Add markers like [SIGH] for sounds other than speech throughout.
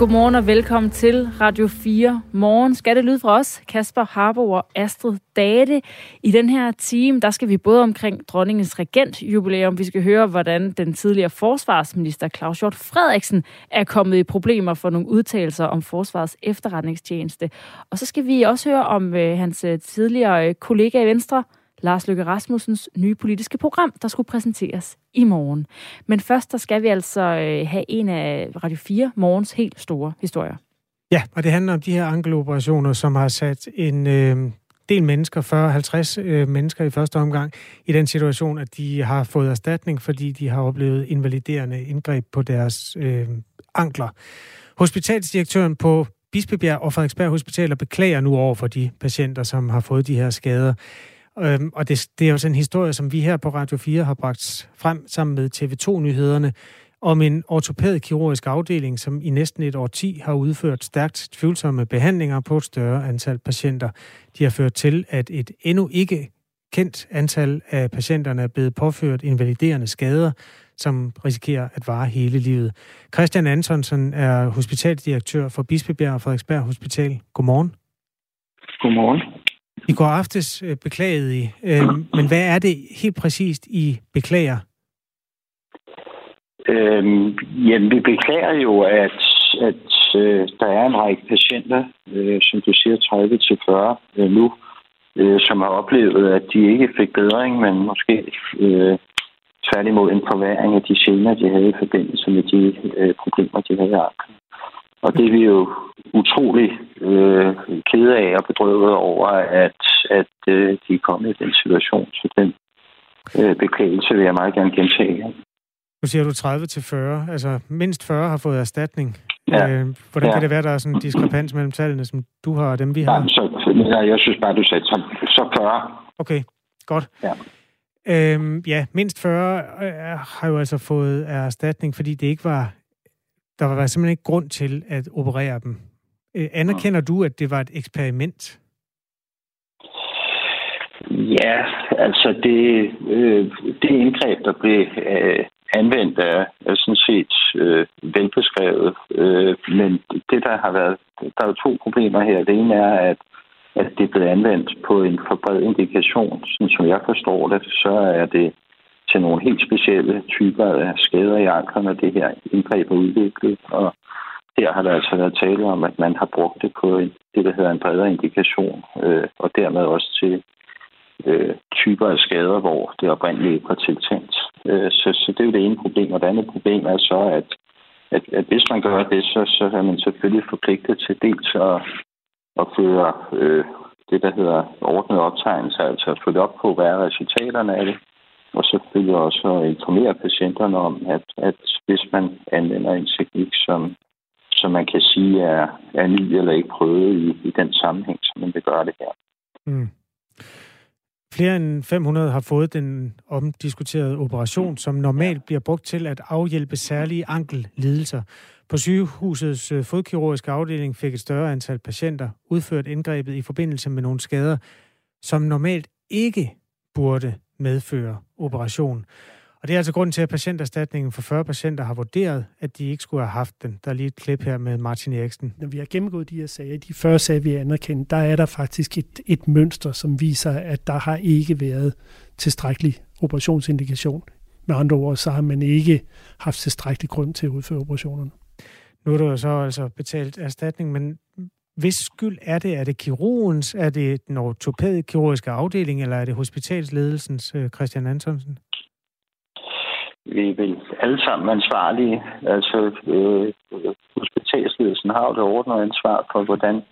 Godmorgen og velkommen til Radio 4 Morgen. Skal det lyde fra os, Kasper Harbo og Astrid Date. I den her time, der skal vi både omkring dronningens regentjubilæum. Vi skal høre, hvordan den tidligere forsvarsminister Claus Hjort Frederiksen er kommet i problemer for nogle udtalelser om forsvarets efterretningstjeneste. Og så skal vi også høre om øh, hans øh, tidligere øh, kollega i Venstre, Lars Løkke Rasmussens nye politiske program, der skulle præsenteres i morgen. Men først, der skal vi altså øh, have en af Radio 4 morgens helt store historier. Ja, og det handler om de her ankeloperationer, som har sat en øh, del mennesker, 40-50 øh, mennesker i første omgang, i den situation, at de har fået erstatning, fordi de har oplevet invaliderende indgreb på deres øh, ankler. Hospitalsdirektøren på Bispebjerg og Frederiksberg Hospitaler beklager nu over for de patienter, som har fået de her skader. Øhm, og det, det er jo sådan en historie, som vi her på Radio 4 har bragt frem sammen med TV2-nyhederne om en ortopædkirurgisk afdeling, som i næsten et årti har udført stærkt tvivlsomme behandlinger på et større antal patienter. De har ført til, at et endnu ikke kendt antal af patienterne er blevet påført invaliderende skader, som risikerer at vare hele livet. Christian Antonsen er hospitaldirektør for Bispebjerg og Frederiksberg Hospital. Godmorgen. Godmorgen. I går aftes øh, beklagede I, øh, men hvad er det helt præcist, I beklager? Øhm, jamen, vi beklager jo, at, at øh, der er en række patienter, øh, som du siger, 30-40 øh, nu, øh, som har oplevet, at de ikke fik bedring, men måske øh, tværtimod en forværing af de gener, de havde i forbindelse med de øh, problemer, de havde i og det er vi jo utrolig øh, kede af og bedrøvet over, at, at øh, de er kommet i den situation. Så den øh, beklagelse vil jeg meget gerne gentage. Nu siger du 30 til 40. Altså mindst 40 har fået erstatning. Ja. Øh, hvordan ja. kan det være, der er sådan en diskrepans mellem tallene, som du har og dem, vi har? Nej, så, jeg synes bare, du sagde så, så 40. Okay, godt. Ja. Øhm, ja, mindst 40 øh, har jo altså fået erstatning, fordi det ikke var der var simpelthen ikke grund til at operere dem. Øh, anerkender du, at det var et eksperiment? Ja, altså det, øh, det indgreb, der blev øh, anvendt, er, er sådan set øh, velbeskrevet. Øh, men det, der har været... Der er to problemer her. Det ene er, at, at det er blevet anvendt på en for bred indikation. Sådan som jeg forstår det, så er det til nogle helt specielle typer af skader i anklerne, det her indgreb er udviklet. Og her har der altså været tale om, at man har brugt det på en, det, der hedder en bredere indikation, øh, og dermed også til øh, typer af skader, hvor det oprindeligt ikke var tiltænkt. Øh, så, så det er jo det ene problem. Og det andet problem er så, at, at, at hvis man gør det, så, så er man selvfølgelig forpligtet til dels at, at føre øh, det, der hedder ordnet optegnelse, altså at følge op på, hvad er resultaterne af det, og selvfølgelig også informere patienterne om, at, at hvis man anvender en teknik, som, som man kan sige er, er ny eller ikke prøvet i, i den sammenhæng, som man vil gøre det her. Mm. Flere end 500 har fået den omdiskuterede operation, som normalt bliver brugt til at afhjælpe særlige ankellidelser. På sygehusets øh, fodkirurgiske afdeling fik et større antal patienter udført indgrebet i forbindelse med nogle skader, som normalt ikke burde medføre operation. Og det er altså grunden til, at patienterstatningen for 40 patienter har vurderet, at de ikke skulle have haft den. Der er lige et klip her med Martin Eriksen. Når vi har gennemgået de her sager, de 40 sager, vi anerkender, der er der faktisk et, et mønster, som viser, at der har ikke været tilstrækkelig operationsindikation. Med andre ord, så har man ikke haft tilstrækkelig grund til at udføre operationerne. Nu er du så altså betalt erstatning, men hvis skyld er det? Er det kirurgens? Er det den ortopædkirurgiske afdeling, eller er det hospitalsledelsens øh, Christian Antonsen? Vi er vel alle sammen ansvarlige. Altså, øh, hospitalsledelsen har jo det ordnede ansvar for, hvordan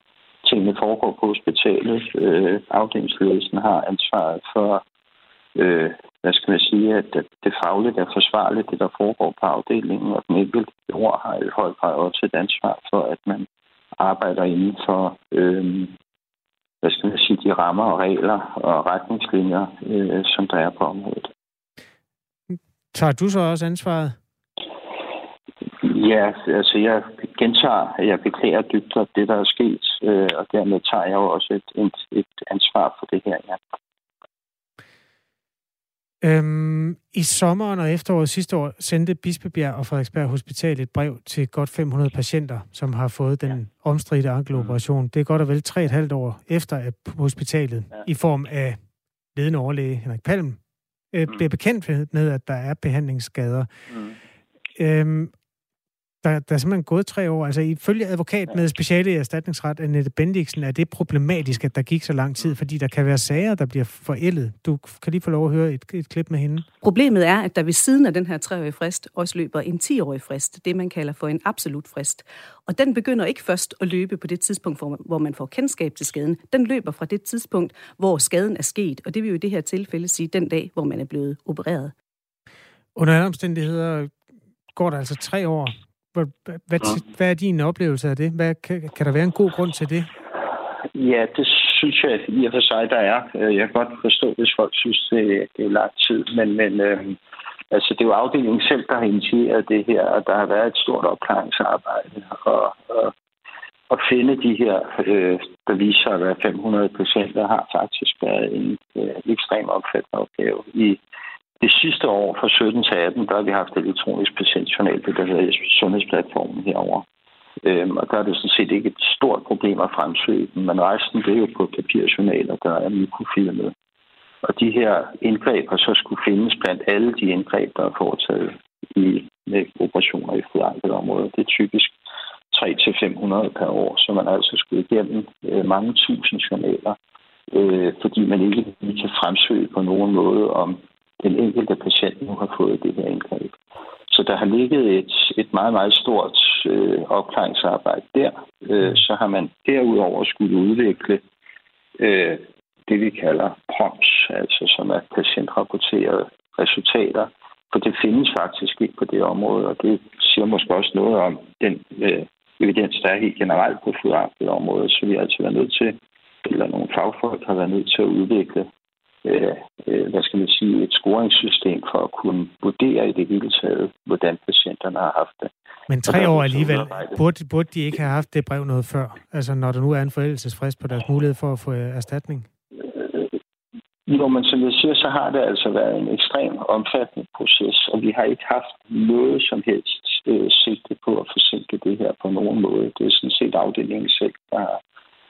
tingene foregår på hospitalet. Øh, afdelingsledelsen har ansvaret for, øh, hvad skal man sige, at det fagligt er forsvarligt, det der foregår på afdelingen, og den enkelte ord har i høj grad også et ansvar for, at man arbejder inden for, øh, hvad skal man sige, de rammer og regler og retningslinjer, øh, som der er på området. Tager du så også ansvaret? Ja, altså jeg gentager, jeg beklager dybt det, der er sket, øh, og dermed tager jeg jo også et, et, et ansvar for det her, ja. Øhm, I sommeren og efteråret sidste år sendte Bispebjerg og Frederiksberg Hospital et brev til godt 500 patienter, som har fået den ja. omstridte ankeloperation. Mm. Det er godt og vel tre et halvt år efter, at hospitalet ja. i form af ledende overlæge Henrik Palm øh, mm. bliver bekendt med, at der er behandlingsskader. Mm. Øhm, der, der er simpelthen gået tre år. Altså ifølge advokat med speciale i erstatningsret, Annette Bendiksen, er det problematisk, at der gik så lang tid, fordi der kan være sager, der bliver forældet. Du kan lige få lov at høre et, et klip med hende. Problemet er, at der ved siden af den her treårige frist også løber en 10-årig frist, det man kalder for en absolut frist. Og den begynder ikke først at løbe på det tidspunkt, hvor man får kendskab til skaden. Den løber fra det tidspunkt, hvor skaden er sket, og det vil jo i det her tilfælde sige den dag, hvor man er blevet opereret. Under alle omstændigheder går der altså tre år hvad, hvad, er din oplevelse af det? Hvad, kan, kan der være en god grund til det? Ja, det synes jeg i og for sig, der er. Øh, jeg kan godt forstå, hvis folk synes, det, det er lang tid. Men, men øh, altså, det er jo afdelingen selv, der har initieret det her, og der har været et stort opklaringsarbejde. Og, og, at finde de her, øh, der viser at være 500 patienter, har faktisk været en øh, ekstrem opfattende opgave i det sidste år fra 17 til 18, der har vi haft elektronisk patientjournal, det der hedder sundhedsplatformen herover. Øhm, og der er det sådan set ikke et stort problem at fremsøge den, men resten det er jo på papirjournaler, der er mikrofilmet. Og de her indgreb har så skulle findes blandt alle de indgreb, der er foretaget i med operationer i fodranketområdet. Det er typisk 300-500 per år, så man altså skulle igennem øh, mange tusind journaler, øh, fordi man ikke kan fremsøge på nogen måde, om den enkelte patient nu har fået det her indgreb. Så der har ligget et, et meget, meget stort øh, opklaringsarbejde der. Øh, så har man derudover skulle udvikle øh, det, vi kalder PROMS, altså som er patientrapporterede resultater. For det findes faktisk ikke på det område, og det siger måske også noget om den øh, evidens, der er helt generelt på område. Så vi har altså været nødt til, eller nogle fagfolk har været nødt til at udvikle øh, øh, hvad skal man sige, et scoringssystem for at kunne vurdere i det hele taget, hvordan patienterne har haft det. Men tre år alligevel, burde, burde de ikke have haft det brev noget før? Altså når der nu er en forældelsesfrist på deres mulighed for at få øh, erstatning? Øh, jo, men som jeg siger, så har det altså været en ekstrem omfattende proces, og vi har ikke haft noget som helst øh, sigte på at forsinke det her på nogen måde. Det er sådan set afdelingen selv, der har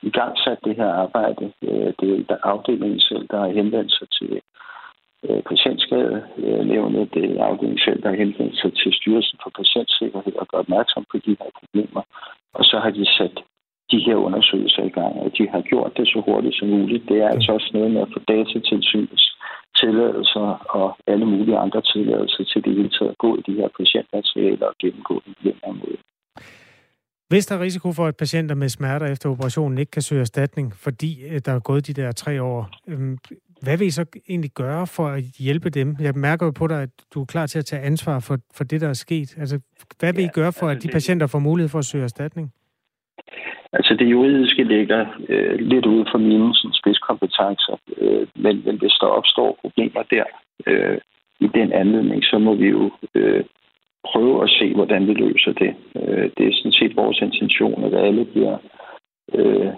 i gang sat det her arbejde. Øh, det er afdelingen selv, der har henvendt sig til øh, patientskadenævnet. Det er afdelingen selv, der har henvendt sig til Styrelsen for Patientsikkerhed og gør opmærksom på de her problemer. Og så har de sat de her undersøgelser i gang, og de har gjort det så hurtigt som muligt. Det er altså også noget med at få datatilsynets tilladelser og alle mulige andre tilladelser til det hele taget at gå i de her patientmaterialer og gennemgå dem på den her måde. Hvis der er risiko for, at patienter med smerter efter operationen ikke kan søge erstatning, fordi øh, der er gået de der tre år, øhm, hvad vil I så egentlig gøre for at hjælpe dem? Jeg mærker jo på dig, at du er klar til at tage ansvar for, for det, der er sket. Altså, hvad vil I gøre for, altså, at de patienter får mulighed for at søge erstatning? Altså det juridiske ligger øh, lidt ude for mine sådan, spidskompetencer, øh, men, men hvis der opstår problemer der øh, i den anledning, så må vi jo øh, prøve at se, hvordan vi løser det. Øh, det er sådan set vores intention, at alle bliver øh,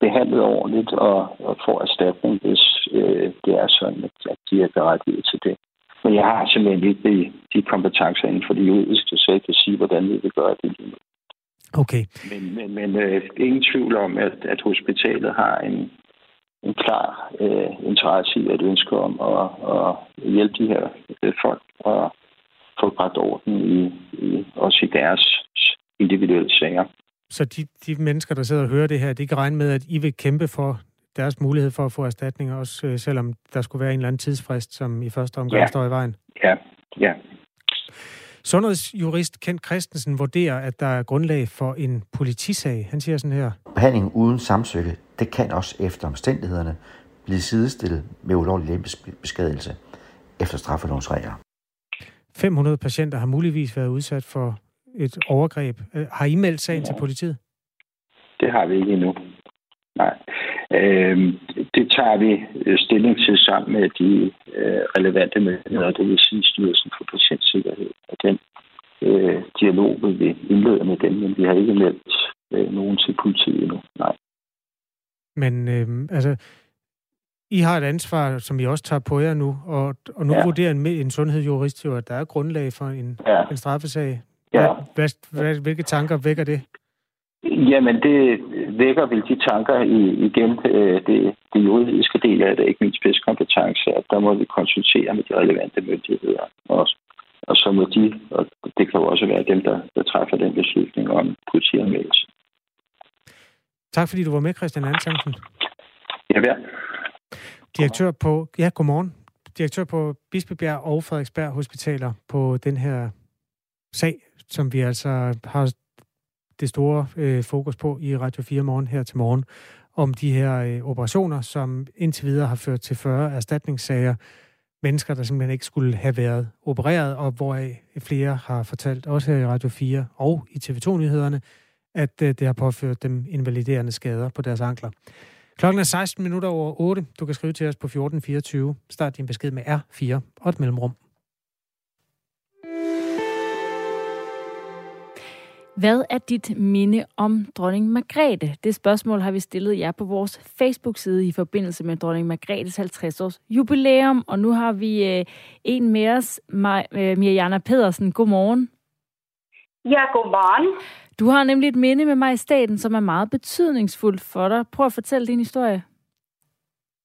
behandlet ordentligt og, og får erstatning, hvis øh, det er sådan, at de er berettiget til det. Men jeg har simpelthen ikke de, de kompetencer inden for det juridiske, så jeg kan sige, hvordan vi vil gøre det lige nu. Okay. Men, men, men øh, ingen tvivl om, at, at hospitalet har en, en klar øh, interesse i at ønske om at, at hjælpe de her øh, folk og få bragt orden i, i, også i deres individuelle sager. Så de, de mennesker, der sidder og hører det her, de kan regne med, at I vil kæmpe for deres mulighed for at få erstatning, også øh, selvom der skulle være en eller anden tidsfrist, som i første omgang ja. står i vejen? Ja, ja. Sundhedsjurist Kent Christensen vurderer, at der er grundlag for en politisag. Han siger sådan her. Behandling uden samtykke, det kan også efter omstændighederne blive sidestillet med ulovlig lempesbeskadelse efter straffelovens regler. 500 patienter har muligvis været udsat for et overgreb. Øh, har I meldt sagen til politiet? Det har vi ikke endnu. Nej. Øhm, det tager vi øh, stilling til sammen med de øh, relevante myndigheder, det vil sige Styrelsen for Patientsikkerhed. Og den øh, dialog vil vi indlede med dem, men vi har ikke meldt øh, nogen til politiet endnu. Nej. Men øh, altså, I har et ansvar, som I også tager på jer nu, og, og nu ja. vurderer en, en sundhedsjurist jo, at der er grundlag for en, ja. en straffesag. Ja. Hvad, hvad, hvilke tanker vækker det? Jamen, det vækker vel de tanker i, igen øh, det, det juridiske del af det, ikke min spidskompetence, at der må vi konsultere med de relevante myndigheder også. Og så må de, og det kan jo også være dem, der, der træffer den beslutning om politianmeldelse. Tak fordi du var med, Christian Antonsen. Ja, ja. Direktør på, ja, godmorgen. Direktør på Bispebjerg og Frederiksberg Hospitaler på den her sag, som vi altså har det store øh, fokus på i Radio 4 morgen her til morgen, om de her øh, operationer, som indtil videre har ført til 40 erstatningssager. Mennesker, der simpelthen ikke skulle have været opereret, og hvoraf flere har fortalt, også her i Radio 4 og i TV2-nyhederne, at øh, det har påført dem invaliderende skader på deres ankler. Klokken er 16 minutter over 8. Du kan skrive til os på 1424. Start din besked med R4 og et mellemrum. Hvad er dit minde om dronning Margrethe? Det spørgsmål har vi stillet jer på vores Facebook-side i forbindelse med dronning Margrethes 50-års jubilæum. Og nu har vi øh, en med os, øh, Mirjana Pedersen. Godmorgen. Ja, godmorgen. Du har nemlig et minde med mig i staten, som er meget betydningsfuldt for dig. Prøv at fortælle din historie.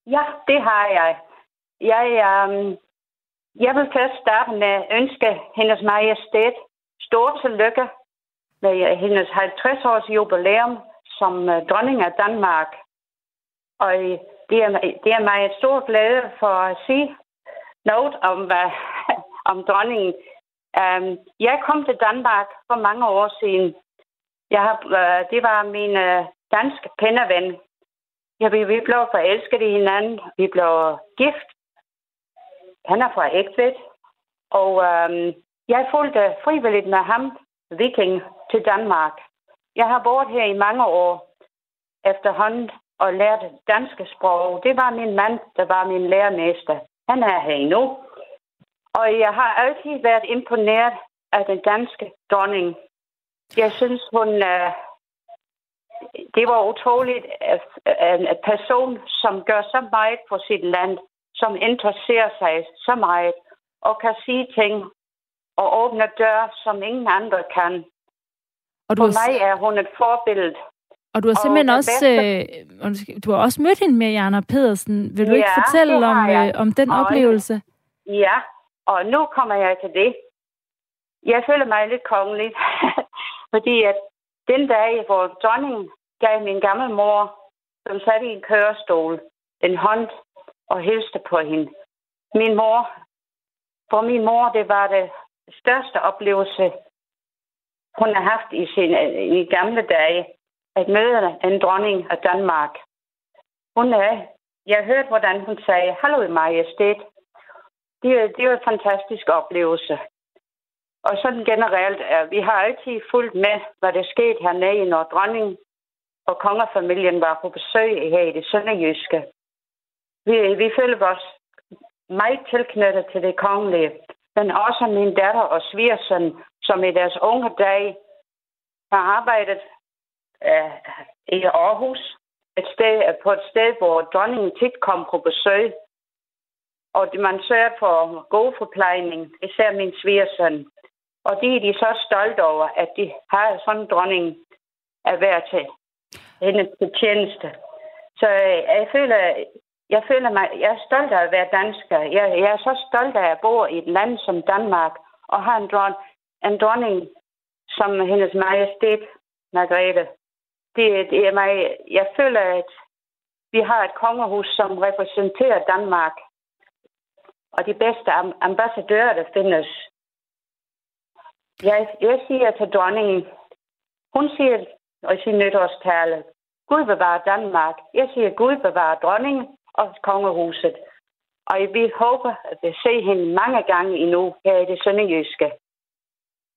Ja, det har jeg. Jeg, øh, jeg vil først starte med at ønske hendes majestæt stort tillykke med hendes 50-års jubilæum som uh, dronning af Danmark. Og øh, det er, det er mig et stor glæde for at sige noget om, hvad, [LAUGHS] om dronningen. Um, jeg kom til Danmark for mange år siden. Jeg har, øh, det var min øh, danske pennerven. Ja, vi, vi blev forelsket i hinanden. Vi blev gift. Han er fra Ægtvedt. Og øh, jeg fulgte frivilligt med ham, viking, til Danmark. Jeg har boet her i mange år efterhånden og lært danske sprog. Det var min mand, der var min lærermester. Han er her endnu. Og jeg har altid været imponeret af den danske dronning. Jeg synes, hun... Uh, det var utroligt, at en person, som gør så meget for sit land, som interesserer sig så meget, og kan sige ting og åbne døre, som ingen andre kan. Og du For har... mig er hun et forbillede. Og du har simpelthen og også, bedste... øh, du har også mødt hende med Jana Pedersen. Vil du ja, ikke fortælle om, øh, om den og oplevelse? Ja, og nu kommer jeg til det. Jeg føler mig lidt kongelig, fordi at den dag, hvor dronningen gav min gamle mor, som sad i en kørestol, en hånd og hilste på hende. Min mor, for min mor, det var det største oplevelse, hun har haft i sine i gamle dage, at møde en dronning af Danmark. Hun er, jeg hørte, hvordan hun sagde, Hallo majestæt. Det, det var en fantastisk oplevelse. Og sådan generelt, er, vi har altid fulgt med, hvad der skete hernede, når dronningen og kongerfamilien var på besøg her i det sønderjyske. Vi, vi føler os meget tilknyttet til det kongelige men også min datter og svigersøn, som i deres unge dage har arbejdet øh, i Aarhus, et sted, på et sted, hvor dronningen tit kom på besøg. Og man sørger for god forplejning, især min svigersøn. Og det er de så stolte over, at de har sådan en dronning at være til hende til tjeneste. Så øh, jeg føler, jeg føler mig, jeg er stolt af at være dansker. Jeg, jeg er så stolt af at bo i et land som Danmark og have en, dron, en dronning som hendes majestæt, Margrethe. Det, det er mig, jeg føler, at vi har et kongehus, som repræsenterer Danmark. Og de bedste ambassadører, der findes. Jeg, jeg siger til dronningen, hun siger i sin nytårstale, Gud bevarer Danmark. Jeg siger, Gud bevarer dronningen og kongehuset. Og vi håber at se hende mange gange endnu her i det sønderjyske.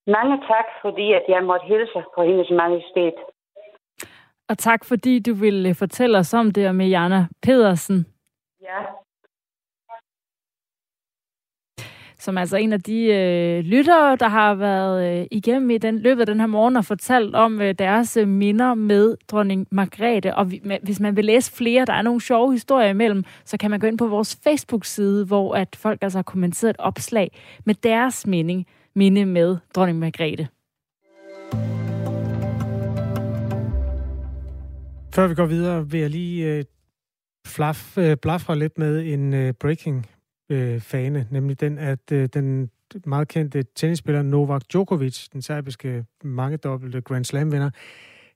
Mange tak, fordi at jeg måtte hilse på hendes majestæt. Og tak, fordi du ville fortælle os om det med Jana Pedersen. Ja. Som er altså en af de øh, lyttere, der har været øh, igennem i den løbet af den her morgen og fortalt om øh, deres øh, minder med dronning Margrethe. Og vi, med, hvis man vil læse flere, der er nogle sjove historier imellem, så kan man gå ind på vores Facebook-side, hvor at folk altså har kommenteret et opslag med deres mening, minde med dronning Margrethe. Før vi går videre, vil jeg lige øh, flaf, øh, blafre lidt med en øh, breaking øh, fane, nemlig den, at øh, den meget kendte tennisspiller Novak Djokovic, den serbiske mangedobbelte Grand Slam-vinder,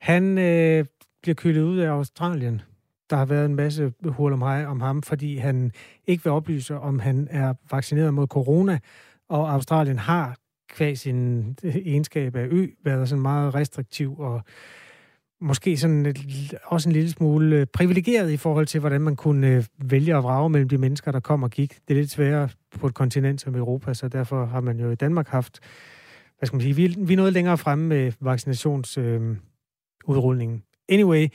han øh, bliver kølet ud af Australien. Der har været en masse hul om, om ham, fordi han ikke vil oplyse, om han er vaccineret mod corona, og Australien har kvæg sin egenskab af ø været sådan meget restriktiv og måske sådan et, også en lille smule øh, privilegeret i forhold til, hvordan man kunne øh, vælge at vrage mellem de mennesker, der kom og gik. Det er lidt sværere på et kontinent som Europa, så derfor har man jo i Danmark haft, hvad skal man sige, vi, vi er noget længere fremme med vaccinationsudrulningen. Øh, anyway,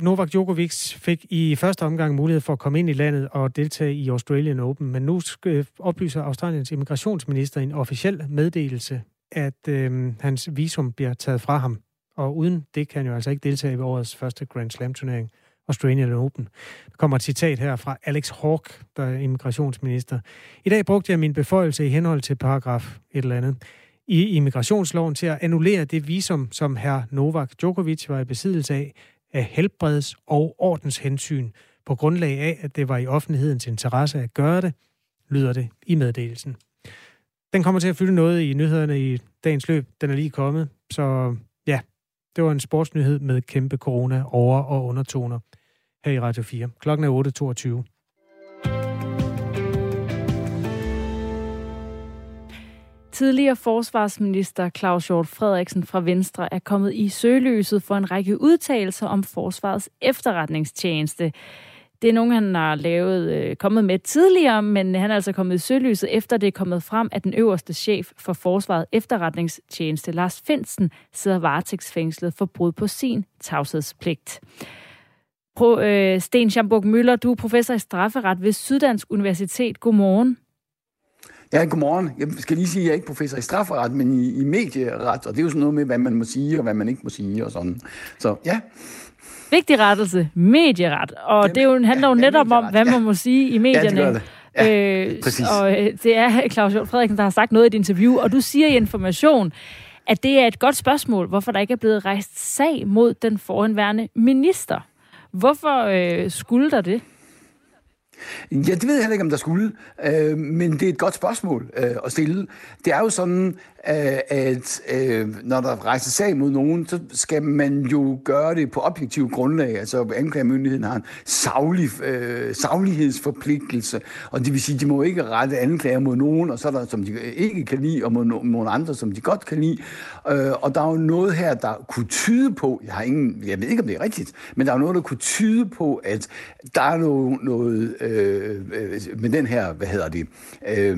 Novak Djokovic fik i første omgang mulighed for at komme ind i landet og deltage i Australian Open, men nu øh, oplyser Australiens immigrationsminister i en officiel meddelelse, at øh, hans visum bliver taget fra ham og uden det kan han jo altså ikke deltage ved årets første Grand Slam-turnering, Australian Open. Der kommer et citat her fra Alex Hawke, der er immigrationsminister. I dag brugte jeg min beføjelse i henhold til paragraf et eller andet i immigrationsloven til at annullere det visum, som hr. Novak Djokovic var i besiddelse af, af helbreds- og ordenshensyn, på grundlag af, at det var i offentlighedens interesse at gøre det, lyder det i meddelelsen. Den kommer til at fylde noget i nyhederne i dagens løb. Den er lige kommet, så det var en sportsnyhed med kæmpe corona over- og undertoner her i Radio 4. Klokken er 8.22. Tidligere forsvarsminister Claus Hjort Frederiksen fra Venstre er kommet i søgelyset for en række udtalelser om forsvarets efterretningstjeneste. Det er nogen, han har lavet, øh, kommet med tidligere, men han er altså kommet i sølyset, efter det er kommet frem, at den øverste chef for Forsvaret efterretningstjeneste, Lars Finsen, sidder varetægtsfængslet for brud på sin tavshedspligt. Pro, øh, Sten Schamburg Møller, du er professor i strafferet ved Syddansk Universitet. Godmorgen. Ja, godmorgen. Jeg skal lige sige, at jeg er ikke professor i strafferet, men i, i medieret, og det er jo sådan noget med, hvad man må sige og hvad man ikke må sige og sådan. Så ja. Vigtig rettelse, medieret. Og ja, det jo, handler jo ja, netop om, hvad man må sige i medierne. Ja, det. Ja, øh, præcis. Og øh, det er Claus Hjort Frederiksen, der har sagt noget i et interview, og du siger i Information, at det er et godt spørgsmål, hvorfor der ikke er blevet rejst sag mod den foranværende minister. Hvorfor øh, skulle der det? Ja, det ved jeg heller ikke, om der skulle, øh, men det er et godt spørgsmål øh, at stille. Det er jo sådan, Øh, at øh, når der rejser sag mod nogen, så skal man jo gøre det på objektiv grundlag. Altså anklagemyndigheden har en savlig, øh, savlighedsforpligtelse, og det vil sige, de må ikke rette anklager mod nogen, og så er der, som de ikke kan lide, og mod nogle andre, som de godt kan lide. Øh, og der er jo noget her, der kunne tyde på, jeg, har ingen, jeg ved ikke, om det er rigtigt, men der er noget, der kunne tyde på, at der er noget, noget Øh, øh, med den her, hvad hedder det, øh,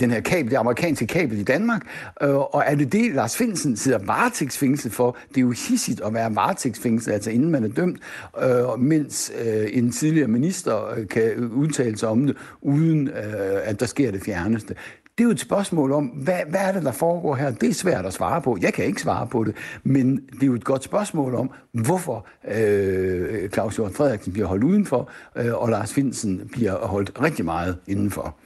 den her kabel, det amerikanske kabel i Danmark, Øh, og er det det, Lars Finsen sidder varetægtsfængslet for? Det er jo hissigt at være varetægtsfængslet, altså inden man er dømt, øh, mens øh, en tidligere minister øh, kan udtale sig om det, uden øh, at der sker det fjerneste. Det er jo et spørgsmål om, hvad, hvad er det, der foregår her? Det er svært at svare på. Jeg kan ikke svare på det, men det er jo et godt spørgsmål om, hvorfor øh, Claus Hjort Frederiksen bliver holdt udenfor, øh, og Lars Finsen bliver holdt rigtig meget indenfor.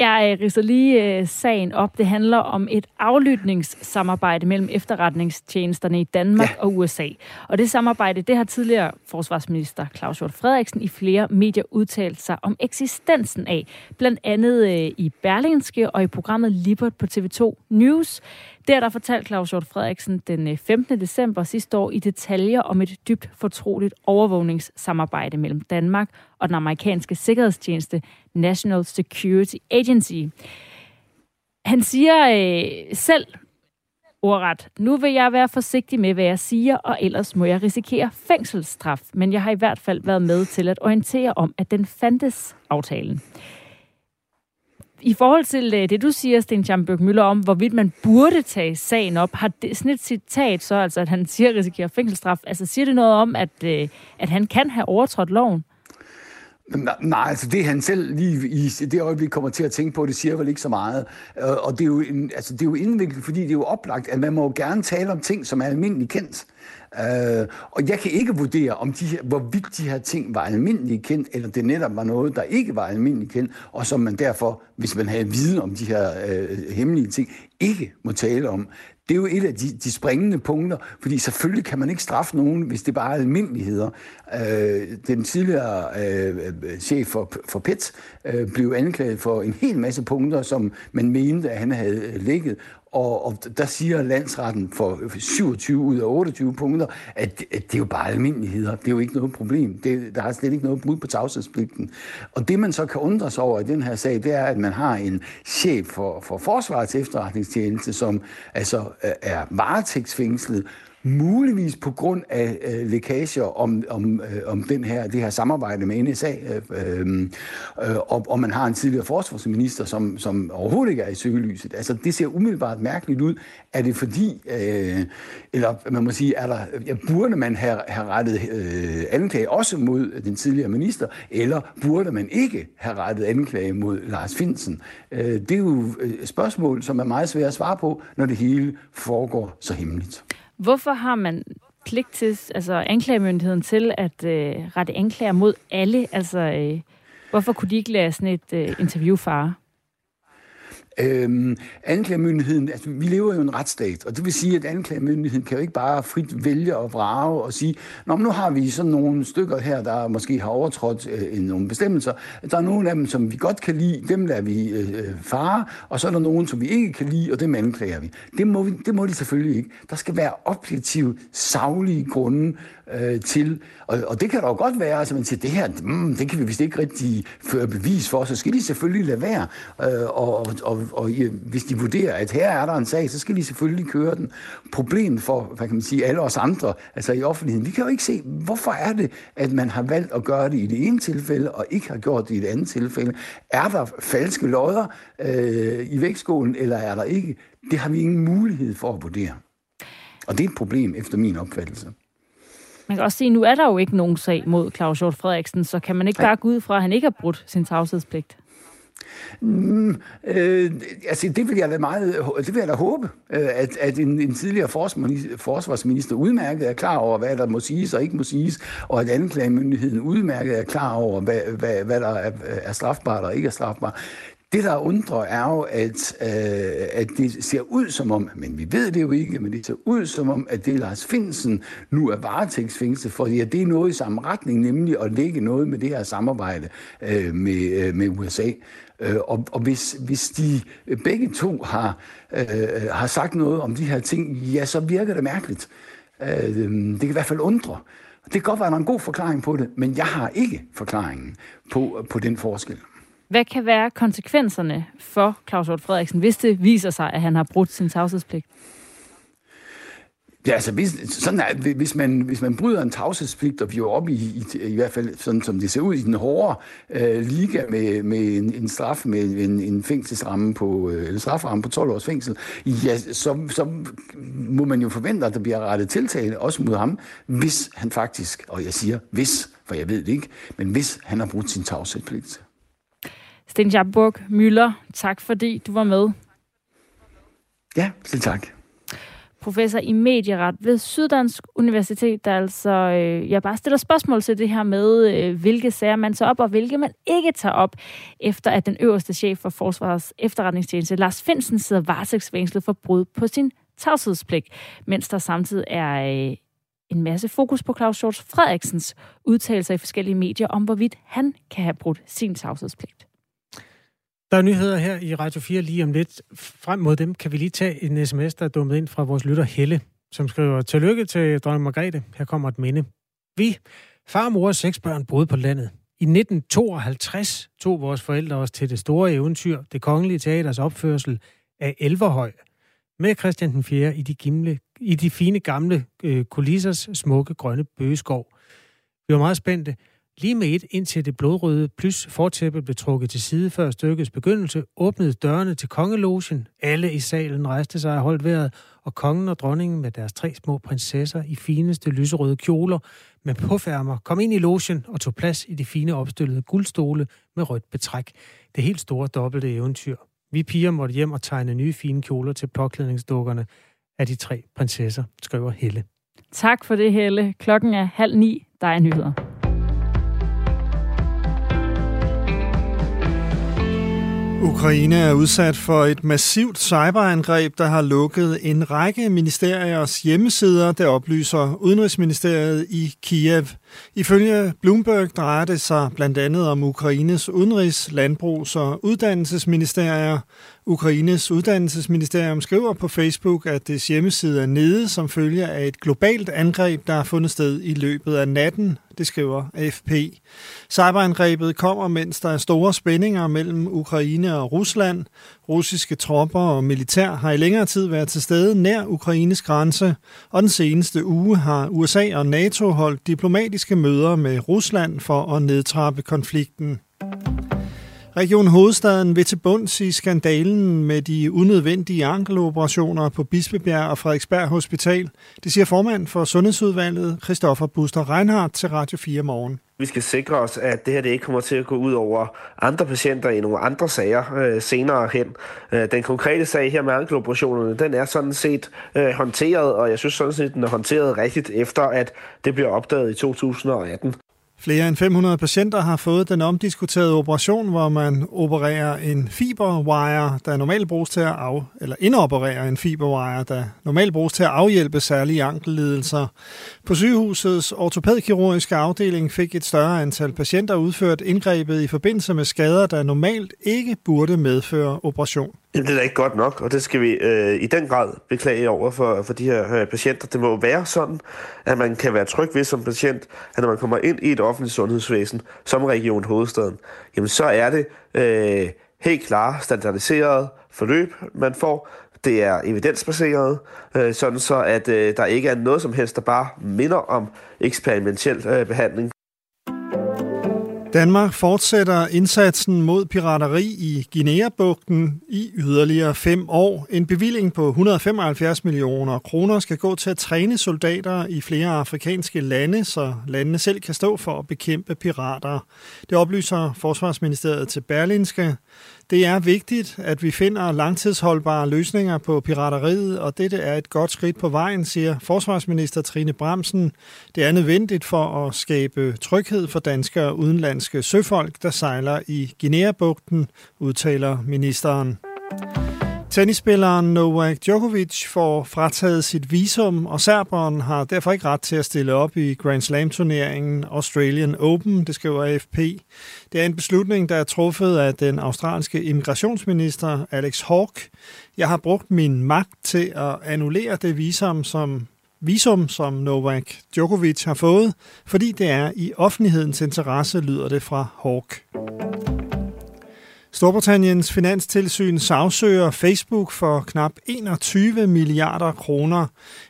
Jeg ridser lige øh, sagen op. Det handler om et aflytningssamarbejde mellem efterretningstjenesterne i Danmark ja. og USA. Og det samarbejde, det har tidligere forsvarsminister Claus Hjort Frederiksen i flere medier udtalt sig om eksistensen af. Blandt andet øh, i Berlingske og i programmet Libert på TV2 News. Der der fortalt Claus Hjort Frederiksen den 15. Øh, december sidste år i detaljer om et dybt fortroligt overvågningssamarbejde mellem Danmark og den amerikanske sikkerhedstjeneste National Security Agency. Han siger øh, selv ordret, nu vil jeg være forsigtig med, hvad jeg siger, og ellers må jeg risikere fængselsstraf. Men jeg har i hvert fald været med til at orientere om, at den fandtes aftalen. I forhold til øh, det, du siger, Sten Schamberg Møller, om hvorvidt man burde tage sagen op, har det, sådan et citat så, altså at han siger, at risikerer fængselsstraf, altså siger det noget om, at, øh, at han kan have overtrådt loven? Nej, altså det han selv lige i det øjeblik kommer til at tænke på, det siger vel ikke så meget. Øh, og det er jo, en, altså det er jo indviklet, fordi det er jo oplagt, at man må gerne tale om ting, som er almindeligt kendt. Uh, og jeg kan ikke vurdere, om de her, hvorvidt de her ting var almindeligt kendt, eller det netop var noget, der ikke var almindeligt kendt, og som man derfor, hvis man havde viden om de her uh, hemmelige ting, ikke må tale om. Det er jo et af de, de springende punkter, fordi selvfølgelig kan man ikke straffe nogen, hvis det bare er almindeligheder. Øh, den tidligere øh, chef for, for PET øh, blev anklaget for en hel masse punkter, som man mente, at han havde ligget, og, og der siger landsretten for 27 ud af 28 punkter, at, at det er jo bare almindeligheder. Det er jo ikke noget problem. Det, der er slet ikke noget brud på tavshedspligten. Og det, man så kan undre sig over i den her sag, det er, at man har en chef for, for Forsvarets efterretningstjeneste, som altså øh, er varetægtsfængslet, muligvis på grund af øh, lækager om, om, øh, om den her, det her samarbejde med NSA, øh, øh, øh, og, og man har en tidligere forsvarsminister, som, som overhovedet ikke er i søgelyset. Altså, det ser umiddelbart mærkeligt ud. Er det fordi, øh, eller man må sige, er der, ja, burde man have, have rettet øh, anklage også mod den tidligere minister, eller burde man ikke have rettet anklage mod Lars Finsen? Øh, det er jo et spørgsmål, som er meget svært at svare på, når det hele foregår så hemmeligt. Hvorfor har man pligt til, altså anklagemyndigheden til at øh, rette anklager mod alle? Altså, øh, hvorfor kunne de ikke lade sådan et øh, interview fare? Øhm, anklagemyndigheden, altså vi lever jo i en retsstat, og det vil sige, at anklagemyndigheden kan jo ikke bare frit vælge og vrage og sige, Nå, men nu har vi sådan nogle stykker her, der måske har overtrådt øh, nogle bestemmelser. Der er nogle af dem, som vi godt kan lide, dem lader vi øh, øh, fare, og så er der nogen, som vi ikke kan lide, og dem anklager vi. Det må, vi, det må de selvfølgelig ikke. Der skal være objektive, savlige grunde øh, til. Og, og det kan der jo godt være, altså man siger, det her, mm, det kan vi vist ikke rigtig føre bevis for, så skal de selvfølgelig lade være. Øh, og, og, og, og hvis de vurderer, at her er der en sag, så skal de selvfølgelig køre den. Problemet for, hvad kan man sige, alle os andre, altså i offentligheden, vi kan jo ikke se, hvorfor er det, at man har valgt at gøre det i det ene tilfælde, og ikke har gjort det i det andet tilfælde. Er der falske lodder øh, i vægtskålen, eller er der ikke? Det har vi ingen mulighed for at vurdere. Og det er et problem, efter min opfattelse. Man kan også sige, at nu er der jo ikke nogen sag mod Claus Hjort Frederiksen, så kan man ikke bare gå ud fra, at han ikke har brudt sin tavshedspligt? Mm, øh, altså, det vil jeg da meget, det vil jeg da håbe, øh, at, at en, en tidligere forsvarsminister udmærket er klar over, hvad der må siges og ikke må siges, og at anklagemyndigheden udmærket er klar over, hvad, hvad, hvad der er, er strafbart og ikke er strafbart. Det, der undrer, er jo, at, øh, at det ser ud som om, men vi ved det jo ikke, men det ser ud som om, at det Lars Finsen nu er varetægtsfængslet, fordi ja, det er noget i samme retning, nemlig at lægge noget med det her samarbejde øh, med, øh, med USA. Øh, og og hvis, hvis de begge to har, øh, har sagt noget om de her ting, ja, så virker det mærkeligt. Øh, det kan i hvert fald undre. Det kan godt være, at der er en god forklaring på det, men jeg har ikke forklaringen på, på den forskel. Hvad kan være konsekvenserne for Claus Hjort Frederiksen, hvis det viser sig, at han har brudt sin tavshedspligt? Ja, altså hvis, sådan er, hvis, man, hvis man bryder en tavshedspligt, og vi er oppe i, i, i hvert fald sådan som det ser ud i den hårde øh, liga med, med en, en straf med en, en fængselsramme på, øh, eller straframme på 12 års fængsel, ja, så, så må man jo forvente, at der bliver rettet tiltale også mod ham, hvis han faktisk, og jeg siger hvis, for jeg ved det ikke, men hvis han har brudt sin tavshedspligt. Sten Jabburg Møller, tak fordi du var med. Ja, selv tak. Professor i medieret ved Syddansk Universitet, der altså øh, jeg bare stiller spørgsmål til det her med, øh, hvilke sager man tager op, og hvilke man ikke tager op, efter at den øverste chef for Forsvarets efterretningstjeneste, Lars Finsen, sidder varetægtsfængslet for brud på sin tavshedspligt, mens der samtidig er øh, en masse fokus på Claus Hjort Frederiksens udtalelser i forskellige medier om, hvorvidt han kan have brudt sin tavshedspligt. Der er nyheder her i Radio 4 lige om lidt. Frem mod dem kan vi lige tage en sms, der er dummet ind fra vores lytter Helle, som skriver, Tillykke til dronning Margrethe. Her kommer et minde. Vi, far, mor og seks børn, boede på landet. I 1952 tog vores forældre os til det store eventyr, det kongelige teaters opførsel af Elverhøj, med Christian den 4. i de, gimle, i de fine gamle øh, kulissers smukke grønne bøgeskov. Vi var meget spændte. Lige med et, indtil det blodrøde plus fortæppe blev trukket til side før stykkets begyndelse, åbnede dørene til kongelogen. Alle i salen rejste sig og holdt vejret, og kongen og dronningen med deres tre små prinsesser i fineste lyserøde kjoler med påfærmer kom ind i logen og tog plads i de fine opstillede guldstole med rødt betræk. Det helt store dobbelte eventyr. Vi piger måtte hjem og tegne nye fine kjoler til påklædningsdukkerne af de tre prinsesser, skriver Helle. Tak for det, Helle. Klokken er halv ni. Der er nyheder. Ukraine er udsat for et massivt cyberangreb, der har lukket en række ministeriers hjemmesider, der oplyser Udenrigsministeriet i Kiev. Ifølge Bloomberg drejer det sig blandt andet om Ukraines udenrigs-, landbrugs- og uddannelsesministerier. Ukraines uddannelsesministerium skriver på Facebook, at dets hjemmeside er nede som følge af et globalt angreb, der har fundet sted i løbet af natten, det skriver AFP. Cyberangrebet kommer, mens der er store spændinger mellem Ukraine og Rusland. Russiske tropper og militær har i længere tid været til stede nær Ukraines grænse, og den seneste uge har USA og NATO holdt diplomatiske møder med Rusland for at nedtrappe konflikten. Region Hovedstaden vil til bunds i skandalen med de unødvendige ankeloperationer på Bispebjerg og Frederiksberg Hospital. Det siger formand for Sundhedsudvalget, Christoffer Buster Reinhardt til Radio 4 morgen. Vi skal sikre os, at det her det ikke kommer til at gå ud over andre patienter i nogle andre sager øh, senere hen. Øh, den konkrete sag her med ankeloperationerne, den er sådan set øh, håndteret, og jeg synes sådan set, den er håndteret rigtigt efter, at det bliver opdaget i 2018. Flere end 500 patienter har fået den omdiskuterede operation, hvor man opererer en fiberwire, der normalt bruges til at af, eller indopererer en fiberwire, der normalt bruges til at afhjælpe særlige ankellidelser. På sygehusets ortopædkirurgiske afdeling fik et større antal patienter udført indgrebet i forbindelse med skader, der normalt ikke burde medføre operation. Jamen, det er da ikke godt nok, og det skal vi øh, i den grad beklage over for, for de her øh, patienter. Det må være sådan, at man kan være tryg ved som patient, at når man kommer ind i et offentligt sundhedsvæsen, som Region Hovedstaden, jamen så er det øh, helt klart standardiseret forløb, man får. Det er evidensbaseret, øh, sådan så at øh, der ikke er noget som helst, der bare minder om eksperimentel øh, behandling. Danmark fortsætter indsatsen mod pirateri i Guinea-bugten i yderligere fem år. En bevilling på 175 millioner kroner skal gå til at træne soldater i flere afrikanske lande, så landene selv kan stå for at bekæmpe pirater. Det oplyser Forsvarsministeriet til Berlinske. Det er vigtigt, at vi finder langtidsholdbare løsninger på pirateriet, og dette er et godt skridt på vejen, siger forsvarsminister Trine Bremsen. Det er nødvendigt for at skabe tryghed for danske og udenlandske søfolk, der sejler i Guinea-bugten, udtaler ministeren. Tennisspilleren Novak Djokovic får frataget sit visum, og serberen har derfor ikke ret til at stille op i Grand Slam-turneringen Australian Open, det skriver AFP. Det er en beslutning, der er truffet af den australske immigrationsminister Alex Hawke. Jeg har brugt min magt til at annullere det visum, som visum, som Novak Djokovic har fået, fordi det er i offentlighedens interesse, lyder det fra Hawke. Storbritanniens finanstilsyn sagsøger Facebook for knap 21 milliarder kroner.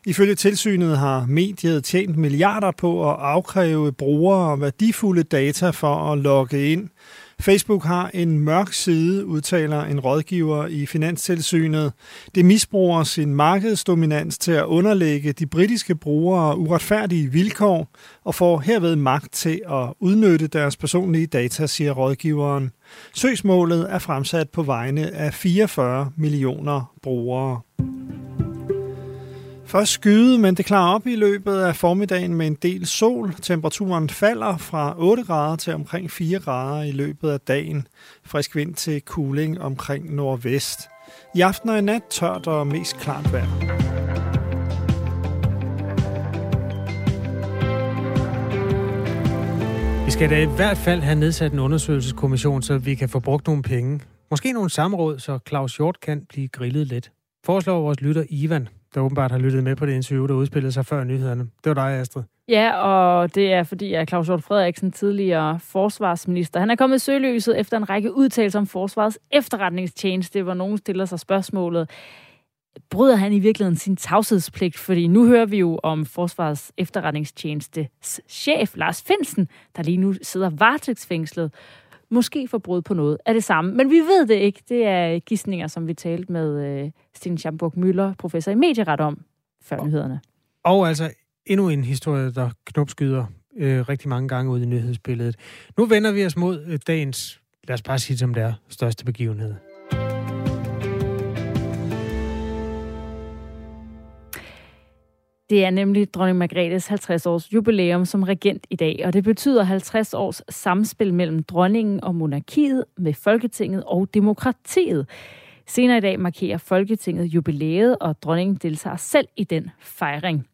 Ifølge tilsynet har mediet tjent milliarder på at afkræve brugere værdifulde data for at logge ind. Facebook har en mørk side, udtaler en rådgiver i Finanstilsynet. Det misbruger sin markedsdominans til at underlægge de britiske brugere uretfærdige vilkår og får herved magt til at udnytte deres personlige data, siger rådgiveren. Søgsmålet er fremsat på vegne af 44 millioner brugere. Først skyde, men det klarer op i løbet af formiddagen med en del sol. Temperaturen falder fra 8 grader til omkring 4 grader i løbet af dagen. Frisk vind til cooling omkring nordvest. I aften og i nat tørt og mest klart vejr. Vi skal da i hvert fald have nedsat en undersøgelseskommission, så vi kan få brugt nogle penge. Måske nogle samråd, så Claus Hjort kan blive grillet lidt. Foreslår vores lytter Ivan, der åbenbart har lyttet med på det interview, der udspillede sig før nyhederne. Det var dig, Astrid. Ja, og det er fordi, at Claus Hjort Frederiksen, tidligere forsvarsminister, han er kommet i søgelyset efter en række udtalelser om forsvarets efterretningstjeneste, hvor nogen stiller sig spørgsmålet bryder han i virkeligheden sin tavshedspligt? Fordi nu hører vi jo om Forsvarets efterretningstjeneste chef, Lars Finsen, der lige nu sidder varetægtsfængslet, måske for brud på noget af det samme. Men vi ved det ikke. Det er gidsninger, som vi talte med øh, Sten Schamburg Møller, professor i medieret om før og, nyhederne. Og altså endnu en historie, der knopskyder øh, rigtig mange gange ud i nyhedsbilledet. Nu vender vi os mod øh, dagens, lad os bare sige som det er, største begivenhed. Det er nemlig dronning Margrethes 50 års jubilæum som regent i dag, og det betyder 50 års samspil mellem dronningen og monarkiet med Folketinget og demokratiet. Senere i dag markerer Folketinget jubilæet, og dronningen deltager selv i den fejring.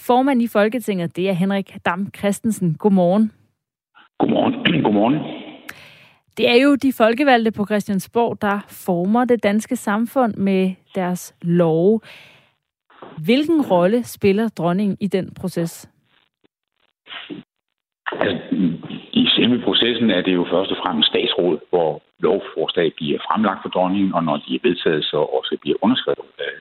Formand i Folketinget, det er Henrik Dam Christensen. Godmorgen. Godmorgen. [CLEARS THROAT] Godmorgen. Det er jo de folkevalgte på Christiansborg, der former det danske samfund med deres love. Hvilken rolle spiller dronningen i den proces? Altså, I selve processen er det jo først og fremmest statsråd, hvor lovforslag bliver fremlagt for dronningen, og når de er vedtaget, så også bliver underskrevet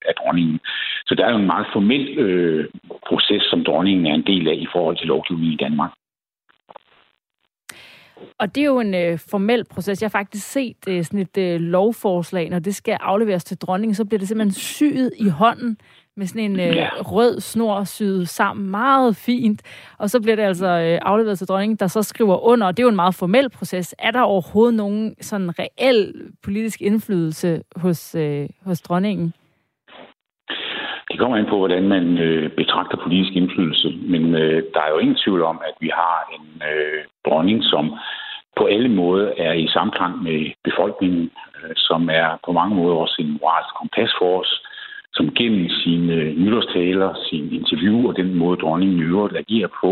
af dronningen. Så der er jo en meget formel øh, proces, som dronningen er en del af i forhold til lovgivningen i Danmark. Og det er jo en øh, formel proces. Jeg har faktisk set øh, sådan et øh, lovforslag, når det skal afleveres til dronningen, så bliver det simpelthen syet i hånden med sådan en øh, ja. rød snor syet sammen meget fint. Og så bliver det altså øh, afleveret til dronningen, der så skriver under. Og det er jo en meget formel proces. Er der overhovedet nogen sådan reel politisk indflydelse hos, øh, hos dronningen? Det kommer ind på, hvordan man øh, betragter politisk indflydelse. Men øh, der er jo ingen tvivl om, at vi har en øh, dronning, som på alle måder er i samklang med befolkningen, øh, som er på mange måder også en moralsk kompas for os, som gennem sine øh, nytårstaler, sin interview og den måde, dronningen i øvrigt agerer på,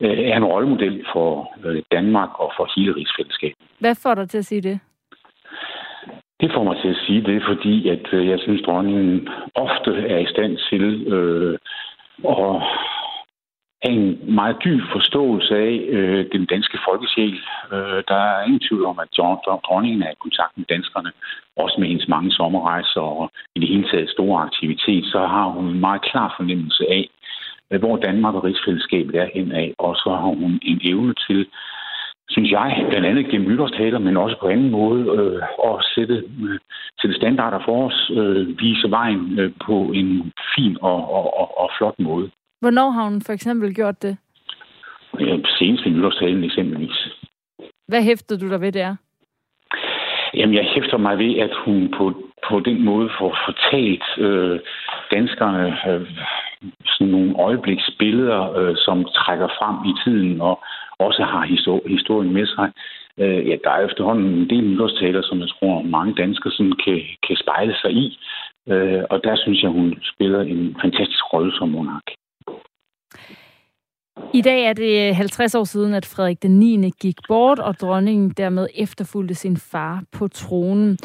øh, er en rollemodel for øh, Danmark og for hele rigsfællesskabet. Hvad får dig til at sige det? Det får mig til at sige det, fordi at øh, jeg synes, dronningen ofte er i stand til øh, at en meget dyb forståelse af øh, den danske folkesjæl. Øh, der er ingen tvivl om, at dronningen er i kontakt med danskerne, også med hendes mange sommerrejser og i det hele taget store aktivitet, så har hun en meget klar fornemmelse af, øh, hvor Danmark og rigsfællesskabet er henad, og så har hun en evne til, synes jeg, blandt andet gennem nytårstaler, men også på anden måde, øh, at sætte, øh, sætte standarder for os, øh, vise vejen øh, på en fin og, og, og, og flot måde. Hvornår har hun for eksempel gjort det? Ja, senest i nytårstalen eksempelvis. Hvad hæfter du der ved der? Jamen, jeg hæfter mig ved, at hun på, på den måde får fortalt øh, danskerne øh, sådan nogle øjebliksbilleder, øh, som trækker frem i tiden og også har historien med sig. Øh, ja, der er efterhånden en del nytårstaler, som jeg tror, mange danskere sådan kan, kan spejle sig i. Øh, og der synes jeg, hun spiller en fantastisk rolle som monark. I dag er det 50 år siden, at Frederik den 9. gik bort, og dronningen dermed efterfulgte sin far på tronen.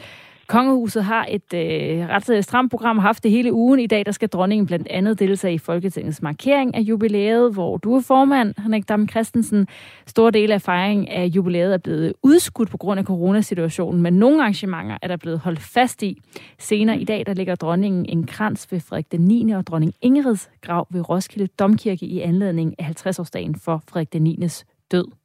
Kongehuset har et øh, ret øh, stramt program haft det hele ugen. I dag der skal dronningen blandt andet deltage i Folketingets markering af jubilæet, hvor du er formand, Henrik Dam Christensen. Store dele af fejringen af jubilæet er blevet udskudt på grund af coronasituationen, men nogle arrangementer er der blevet holdt fast i. Senere i dag der ligger dronningen en krans ved Frederik den 9. og dronning Ingrids grav ved Roskilde Domkirke i anledning af 50-årsdagen for Frederik den 9.s død.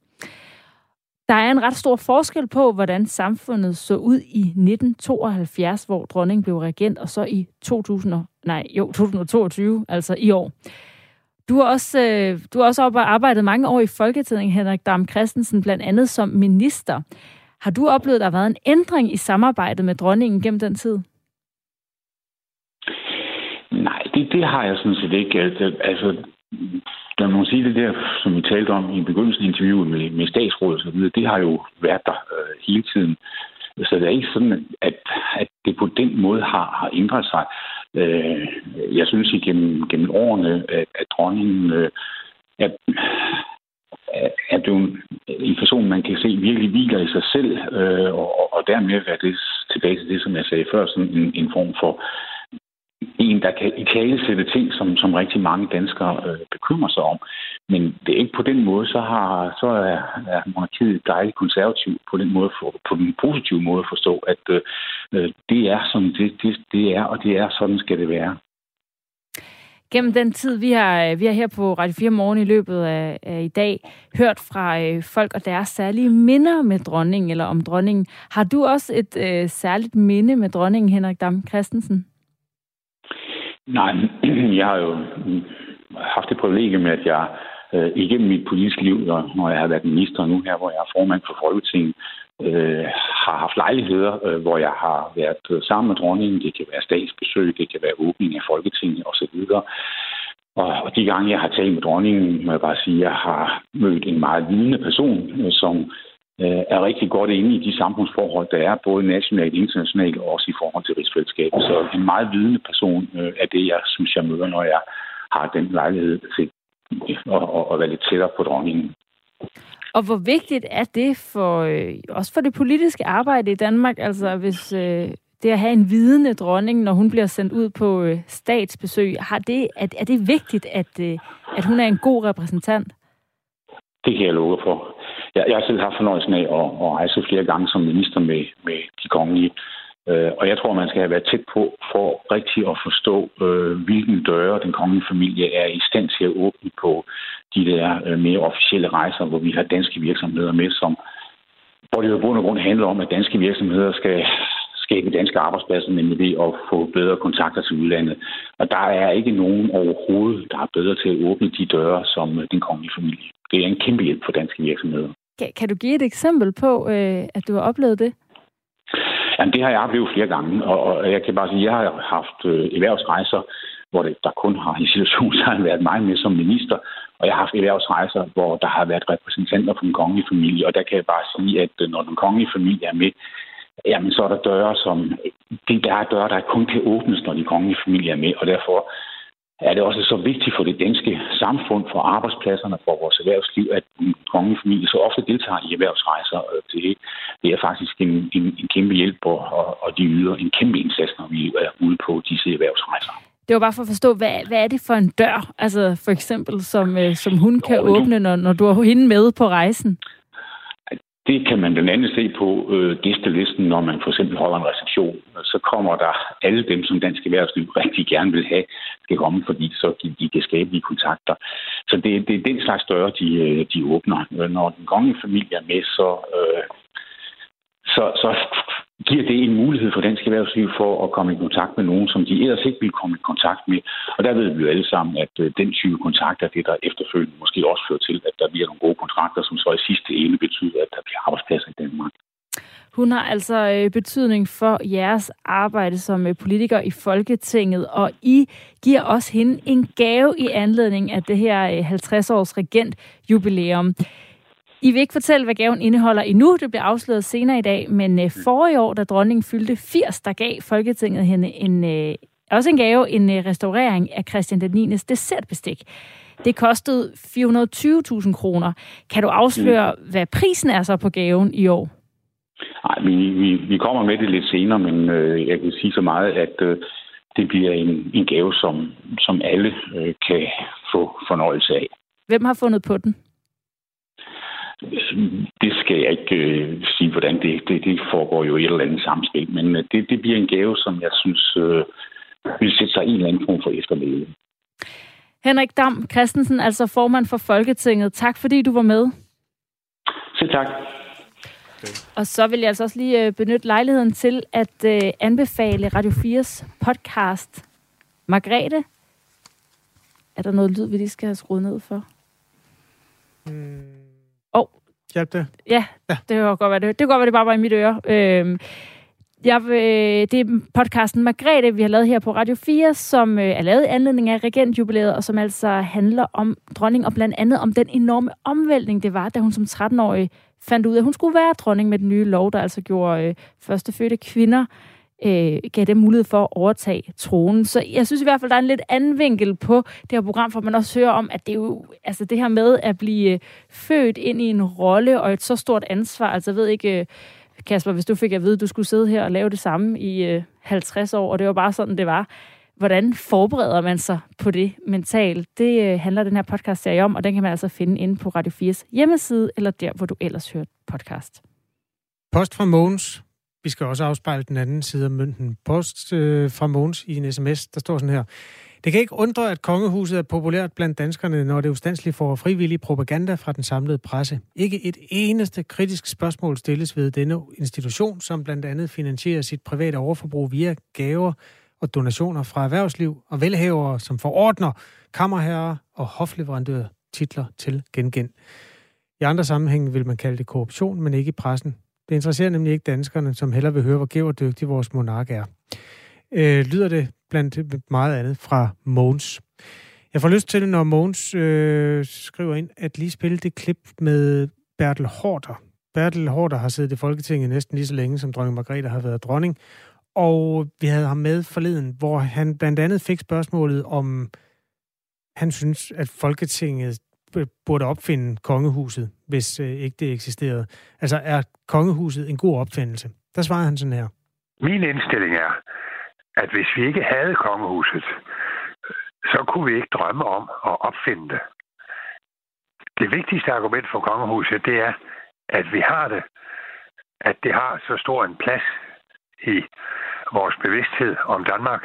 Der er en ret stor forskel på, hvordan samfundet så ud i 1972, hvor dronningen blev regent, og så i 2000, nej, jo, 2022, altså i år. Du har også, øh, du har også arbejdet mange år i Folketinget, Henrik Dam Christensen, blandt andet som minister. Har du oplevet, at der har været en ændring i samarbejdet med dronningen gennem den tid? Nej, det, det har jeg sådan set ikke. Altså, der må sige det der, som vi talte om i begyndelsen af interviewet med, med statsrådet osv., det har jo været der øh, hele tiden. Så det er ikke sådan, at, at det på den måde har, har ændret sig. Øh, jeg synes igennem gennem årene, at, at dronningen øh, er, er blevet en person, man kan se virkelig hviler i sig selv, øh, og, og dermed er det tilbage til det, som jeg sagde før, sådan en, en form for en, der kan i tale sætte ting, som, som rigtig mange danskere øh, bekymrer sig om. Men det er ikke på den måde, så, har, så er, er monarkiet dejligt konservativ på den måde, for, på den positive måde at forstå, at øh, øh det er som det, det, det er, og det er sådan skal det være. Gennem den tid, vi har, vi har her på Radio 4 Morgen i løbet af, af i dag, hørt fra øh, folk og deres særlige minder med dronningen, eller om dronningen. Har du også et øh, særligt minde med dronningen, Henrik Dam Christensen? Nej, [CLEARS THROAT] jeg har jo haft det privilegium med, at jeg øh, igennem mit politiske liv, når jeg har været minister nu her, hvor jeg er formand for Folketinget, øh, har haft lejligheder, øh, hvor jeg har været sammen med dronningen. Det kan være statsbesøg, det kan være åbning af Folketinget osv. Og, og de gange, jeg har talt med dronningen, må jeg bare sige, at jeg har mødt en meget vidende person, øh, som er rigtig godt inde i de samfundsforhold, der er, både nationalt, internationalt og også i forhold til rigsfællesskabet. Så en meget vidende person øh, er det, jeg synes, jeg møder, når jeg har den lejlighed til at, at, at være lidt tættere på dronningen. Og hvor vigtigt er det for øh, også for det politiske arbejde i Danmark, altså hvis øh, det at have en vidende dronning, når hun bliver sendt ud på øh, statsbesøg, har det, er, er det vigtigt, at, øh, at hun er en god repræsentant? Det kan jeg love for. Jeg, jeg har selv haft fornøjelsen af at, at rejse flere gange som minister med, med de kongelige. Øh, og jeg tror, man skal have været tæt på for rigtig at forstå, øh, hvilken døre den kongelige familie er i stand til at åbne på de der øh, mere officielle rejser, hvor vi har danske virksomheder med, som, hvor det jo i bund og grund handler om, at danske virksomheder skal skabe danske arbejdspladser, nemlig ved at få bedre kontakter til udlandet. Og der er ikke nogen overhovedet, der er bedre til at åbne de døre som øh, den kongelige familie. Det er en kæmpe hjælp for danske virksomheder. Kan, kan du give et eksempel på, øh, at du har oplevet det? Jamen, det har jeg oplevet flere gange, og, og jeg kan bare sige, at jeg har haft øh, erhvervsrejser, hvor det, der kun har i situationen været mig med som minister, og jeg har haft erhvervsrejser, hvor der har været repræsentanter fra den kongelige familie, og der kan jeg bare sige, at øh, når den kongelige familie er med, jamen så er der døre, som... Det der er døre, der kun kan åbnes, når de kongelige familie er med, og derfor er det også så vigtigt for det danske samfund, for arbejdspladserne, for vores erhvervsliv, at den kongelige familie så ofte deltager i erhvervsrejser. Det, det er faktisk en, en, en kæmpe hjælp, og, og de yder en kæmpe indsats, når vi er ude på disse erhvervsrejser. Det var bare for at forstå, hvad, hvad er det for en dør, altså for eksempel, som, øh, som hun kan Nå, åbne, når, når du har hende med på rejsen? Det kan man blandt andet se på øh, gæstelisten, når man for eksempel holder en reception. Så kommer der alle dem, som dansk erhvervsliv [LAUGHS] rigtig gerne vil have, skal komme, fordi så de, de kan skabe de kontakter. Så det, det er den slags døre, de, øh, de åbner. Når den kongelige familie er med, så, øh, så, så giver det en mulighed for dansk erhvervsliv for at komme i kontakt med nogen, som de ellers ikke ville komme i kontakt med. Og der ved vi jo alle sammen, at øh, den type kontakter, det der efterfølgende måske også fører til, at der bliver nogle gode kontrakter, som så i sidste ende betyder, at der bliver arbejdspladser i Danmark. Hun har altså øh, betydning for jeres arbejde som øh, politiker i Folketinget, og I giver også hende en gave i anledning af det her 50-års regentjubilæum. I vil ikke fortælle, hvad gaven indeholder endnu. Det bliver afsløret senere i dag. Men øh, forrige år, da dronningen fyldte 80, der gav Folketinget hende en, øh, også en gave, en øh, restaurering af Christian den 9. dessertbestik. Det kostede 420.000 kroner. Kan du afsløre, mm. hvad prisen er så på gaven i år? Nej, vi, vi, vi kommer med det lidt senere, men øh, jeg kan sige så meget, at øh, det bliver en, en gave, som, som alle øh, kan få fornøjelse af. Hvem har fundet på den? Det skal jeg ikke øh, sige, hvordan det, det, det foregår jo i et eller andet samspil, men øh, det, det bliver en gave, som jeg synes øh, vil sætte sig i en eller anden form for efterleve. Henrik Dam Christensen, altså formand for Folketinget. Tak fordi du var med. Selv tak. Og så vil jeg altså også lige øh, benytte lejligheden til at øh, anbefale Radio 4's podcast. Margrethe, er der noget lyd, vi lige skal have skruet ned for? Hmm. Åh. Oh. Hjælp det? Ja, ja, det kan godt være det. Det kan godt være, det bare var i mit øre. Øhm, jeg vil, det er podcasten Margrethe, vi har lavet her på Radio 4, som øh, er lavet i anledning af regentjubilæet, og som altså handler om dronning, og blandt andet om den enorme omvæltning, det var, da hun som 13-årig fandt ud af, at hun skulle være dronning med den nye lov, der altså gjorde øh, førstefødte kvinder øh, gav dem mulighed for at overtage tronen. Så jeg synes i hvert fald, der er en lidt anden vinkel på det her program, for man også hører om, at det er jo altså det her med at blive øh, født ind i en rolle og et så stort ansvar. Altså jeg ved ikke, øh, Kasper, hvis du fik at vide, at du skulle sidde her og lave det samme i øh, 50 år, og det var bare sådan, det var. Hvordan forbereder man sig på det mentalt? Det øh, handler den her podcast serie om, og den kan man altså finde inde på Radio 4's hjemmeside, eller der, hvor du ellers hører podcast. Post fra Mogens. Vi skal også afspejle den anden side af mønten. Post øh, fra Mogens i en sms, der står sådan her. Det kan ikke undre, at kongehuset er populært blandt danskerne, når det ustandsligt får frivillig propaganda fra den samlede presse. Ikke et eneste kritisk spørgsmål stilles ved denne institution, som blandt andet finansierer sit private overforbrug via gaver og donationer fra erhvervsliv og velhavere, som forordner kammerherrer og hofleverandører titler til gengen. I andre sammenhænge vil man kalde det korruption, men ikke i pressen. Det interesserer nemlig ikke danskerne, som heller vil høre, hvor gæv og dygtig vores monark er. Øh, lyder det blandt meget andet fra Mogens. Jeg får lyst til, når Mogens øh, skriver ind, at lige spille det klip med Bertel Hårder. Bertel Hårder har siddet i Folketinget næsten lige så længe, som dronning Margrethe har været dronning. Og vi havde ham med forleden, hvor han blandt andet fik spørgsmålet om, han synes, at Folketinget Øh, burde opfinde kongehuset, hvis øh, ikke det eksisterede. Altså, er kongehuset en god opfindelse? Der svarede han sådan her. Min indstilling er, at hvis vi ikke havde kongehuset, så kunne vi ikke drømme om at opfinde det. Det vigtigste argument for kongehuset, det er, at vi har det, at det har så stor en plads i vores bevidsthed om Danmark,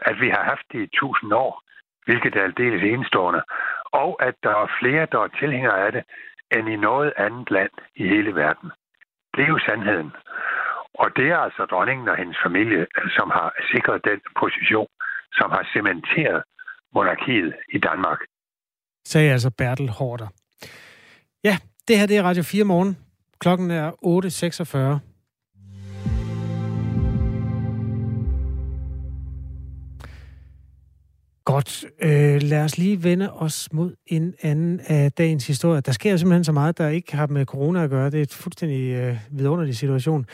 at vi har haft det i tusind år, hvilket er aldeles enestående, og at der er flere, der er tilhængere af det, end i noget andet land i hele verden. Det er jo sandheden. Og det er altså dronningen og hendes familie, som har sikret den position, som har cementeret monarkiet i Danmark. Sagde altså Bertel Hårder. Ja, det her det er Radio 4 morgen. Klokken er 8.46. Godt. Øh, lad os lige vende os mod en anden af dagens historie. Der sker simpelthen så meget, der ikke har med corona at gøre. Det er et fuldstændig øh, vidunderlig situation.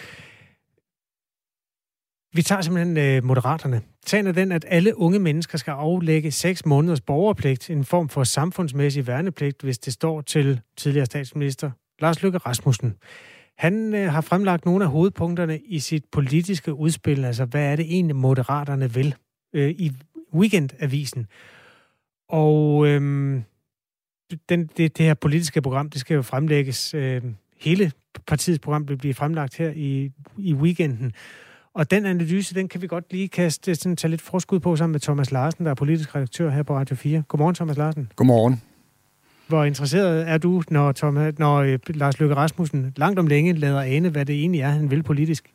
Vi tager simpelthen øh, moderaterne. Sagen er den, at alle unge mennesker skal aflægge 6 måneders borgerpligt, en form for samfundsmæssig værnepligt, hvis det står til tidligere statsminister Lars Løkke Rasmussen. Han øh, har fremlagt nogle af hovedpunkterne i sit politiske udspil, altså hvad er det egentlig moderaterne vil, øh, i Weekendavisen. Og øh, den, det, det her politiske program, det skal jo fremlægges, øh, hele partiets program vil blive fremlagt her i, i weekenden. Og den analyse, den kan vi godt lige kaste, sådan, tage lidt forskud på sammen med Thomas Larsen, der er politisk redaktør her på Radio 4. Godmorgen, Thomas Larsen. Godmorgen. Hvor interesseret er du, når, Thomas, når øh, Lars Løkke Rasmussen langt om længe lader ane, hvad det egentlig er, han vil politisk?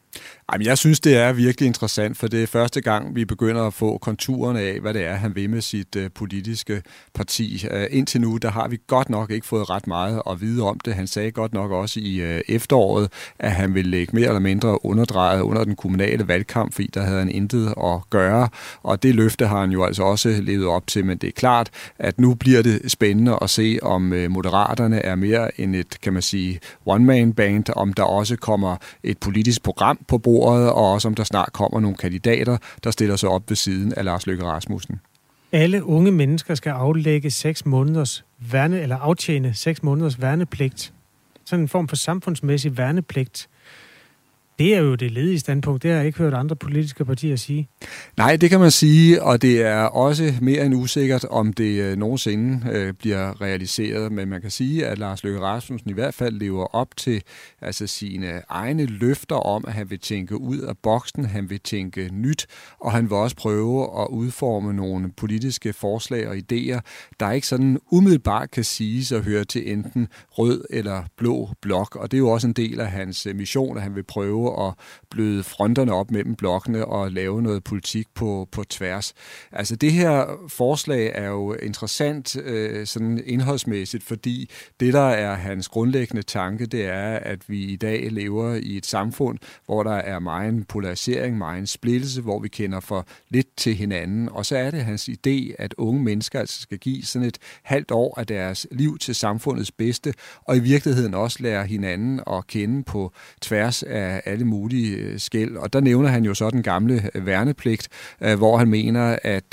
Jamen, jeg synes, det er virkelig interessant, for det er første gang, vi begynder at få konturerne af, hvad det er, han vil med sit øh, politiske parti. Uh, indtil nu, der har vi godt nok ikke fået ret meget at vide om det. Han sagde godt nok også i øh, efteråret, at han ville lægge mere eller mindre underdrejet under den kommunale valgkamp, fordi der havde han intet at gøre. Og det løfte har han jo altså også levet op til, men det er klart, at nu bliver det spændende at se, om øh, Moderaterne er mere end et, kan man sige, one-man-band, om der også kommer et politisk program på bordet, og også om der snart kommer nogle kandidater, der stiller sig op ved siden af Lars Løkke Rasmussen. Alle unge mennesker skal aflægge 6 måneders værne, eller aftjene 6 måneders værnepligt. Sådan en form for samfundsmæssig værnepligt. Det er jo det ledige standpunkt. Det har jeg ikke hørt andre politiske partier sige. Nej, det kan man sige, og det er også mere end usikkert, om det øh, nogensinde øh, bliver realiseret. Men man kan sige, at Lars Løkke Rasmussen i hvert fald lever op til altså sine egne løfter om, at han vil tænke ud af boksen, han vil tænke nyt, og han vil også prøve at udforme nogle politiske forslag og idéer, der ikke sådan umiddelbart kan siges at høre til enten rød eller blå blok. Og det er jo også en del af hans øh, mission, at han vil prøve prøve at bløde fronterne op mellem blokkene og lave noget politik på, på tværs. Altså det her forslag er jo interessant øh, sådan indholdsmæssigt, fordi det, der er hans grundlæggende tanke, det er, at vi i dag lever i et samfund, hvor der er meget polarisering, meget splittelse, hvor vi kender for lidt til hinanden. Og så er det hans idé, at unge mennesker altså skal give sådan et halvt år af deres liv til samfundets bedste, og i virkeligheden også lære hinanden at kende på tværs af alle mulige øh, skæld. Og der nævner han jo så den gamle øh, værnepligt, øh, hvor han mener, at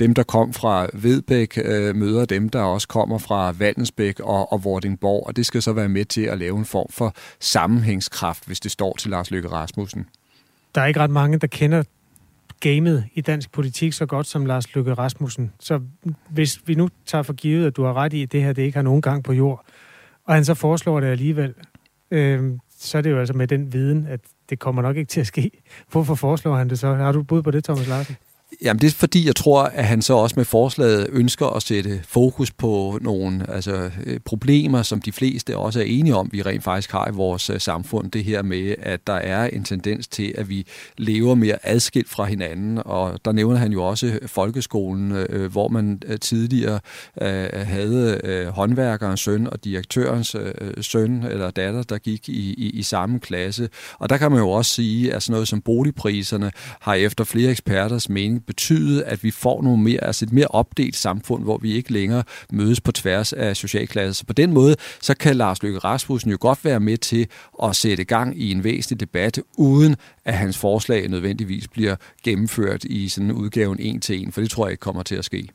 dem, der kom fra Vedbæk, møder dem, der også kommer fra Valdensbæk og, og Vordingborg, og det skal så være med til at lave en form for sammenhængskraft, hvis det står til Lars Løkke Rasmussen. Der er ikke ret mange, der kender gamet i dansk politik så godt som Lars Løkke Rasmussen. Så hvis vi nu tager for givet, at du har ret i, at det her det ikke har nogen gang på jord, og han så foreslår det alligevel, øh, så er det jo altså med den viden, at det kommer nok ikke til at ske. [LAUGHS] Hvorfor foreslår han det så? Har du bud på det, Thomas Larsen? Jamen det er fordi, jeg tror, at han så også med forslaget ønsker at sætte fokus på nogle altså, øh, problemer, som de fleste også er enige om, vi rent faktisk har i vores øh, samfund. Det her med, at der er en tendens til, at vi lever mere adskilt fra hinanden. Og der nævner han jo også folkeskolen, øh, øh, hvor man tidligere havde håndværkerens søn og direktørens søn eller datter, der gik i, i, i samme klasse. Og der kan man jo også sige, at sådan noget som boligpriserne har efter flere eksperters mening betyde, at vi får nogle mere, altså et mere opdelt samfund, hvor vi ikke længere mødes på tværs af socialklasser. Så på den måde, så kan Lars Løkke Rasmussen jo godt være med til at sætte gang i en væsentlig debat, uden at hans forslag nødvendigvis bliver gennemført i sådan en udgaven en til en, for det tror jeg ikke kommer til at ske.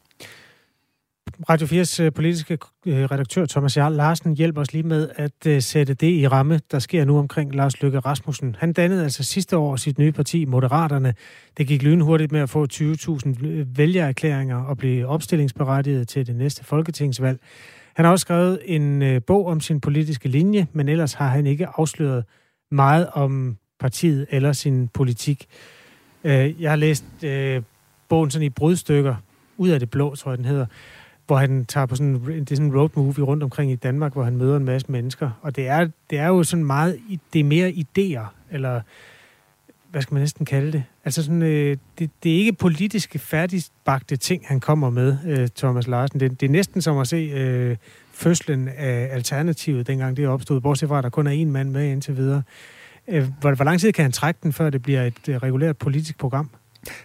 Radio 4's øh, politiske øh, redaktør Thomas Jarl Larsen hjælper os lige med at øh, sætte det i ramme, der sker nu omkring Lars Løkke Rasmussen. Han dannede altså sidste år sit nye parti, Moderaterne. Det gik lynhurtigt med at få 20.000 vælgererklæringer og blive opstillingsberettiget til det næste folketingsvalg. Han har også skrevet en bog om sin politiske linje, men ellers har han ikke afsløret meget om partiet eller sin politik. Jeg har læst bogen sådan i brudstykker, ud af det blå, tror jeg den hedder hvor han tager på sådan, det er sådan en road movie rundt omkring i Danmark, hvor han møder en masse mennesker. Og det er, det er jo sådan meget, det er mere idéer, eller hvad skal man næsten kalde det? Altså sådan, øh, det, det er ikke politiske færdigbagte ting, han kommer med, øh, Thomas Larsen. Det, det er næsten som at se øh, fødslen af Alternativet, dengang det opstod, bortset fra, at der kun er en mand med indtil videre. Øh, hvor, hvor lang tid kan han trække den, før det bliver et øh, regulært politisk program?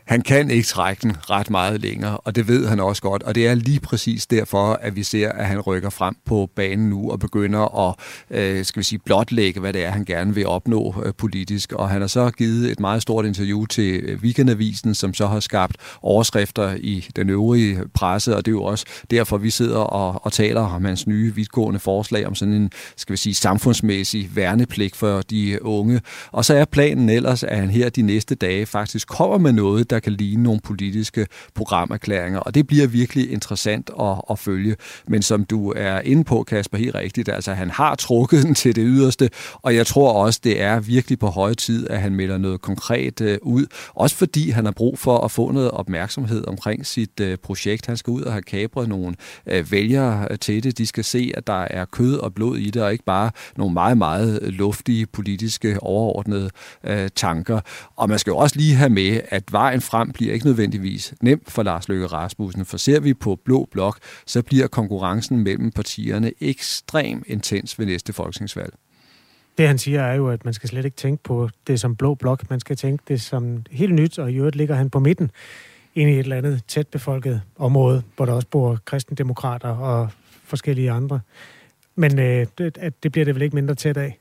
Han kan ikke trække den ret meget længere, og det ved han også godt. Og det er lige præcis derfor, at vi ser, at han rykker frem på banen nu og begynder at øh, skal vi sige, blotlægge, hvad det er, han gerne vil opnå øh, politisk. Og han har så givet et meget stort interview til øh, Weekendavisen, som så har skabt overskrifter i den øvrige presse, og det er jo også derfor, vi sidder og, og taler om hans nye vidtgående forslag om sådan en, skal vi sige, samfundsmæssig værnepligt for de unge. Og så er planen ellers, at han her de næste dage faktisk kommer med noget noget, der kan ligne nogle politiske programerklæringer, og det bliver virkelig interessant at, at følge. Men som du er inde på, Kasper, helt rigtigt, altså han har trukket den til det yderste, og jeg tror også, det er virkelig på høje tid, at han melder noget konkret øh, ud, også fordi han har brug for at få noget opmærksomhed omkring sit øh, projekt. Han skal ud og have kabret nogle øh, vælgere til det. De skal se, at der er kød og blod i det, og ikke bare nogle meget, meget luftige politiske overordnede øh, tanker. Og man skal jo også lige have med, at vejen frem bliver ikke nødvendigvis nem for Lars Løkke Rasmussen, for ser vi på Blå Blok, så bliver konkurrencen mellem partierne ekstrem intens ved næste folketingsvalg. Det han siger er jo, at man skal slet ikke tænke på det som blå blok. Man skal tænke det som helt nyt, og i øvrigt ligger han på midten ind i et eller andet tæt befolket område, hvor der også bor kristendemokrater og forskellige andre. Men øh, det, det bliver det vel ikke mindre tæt af?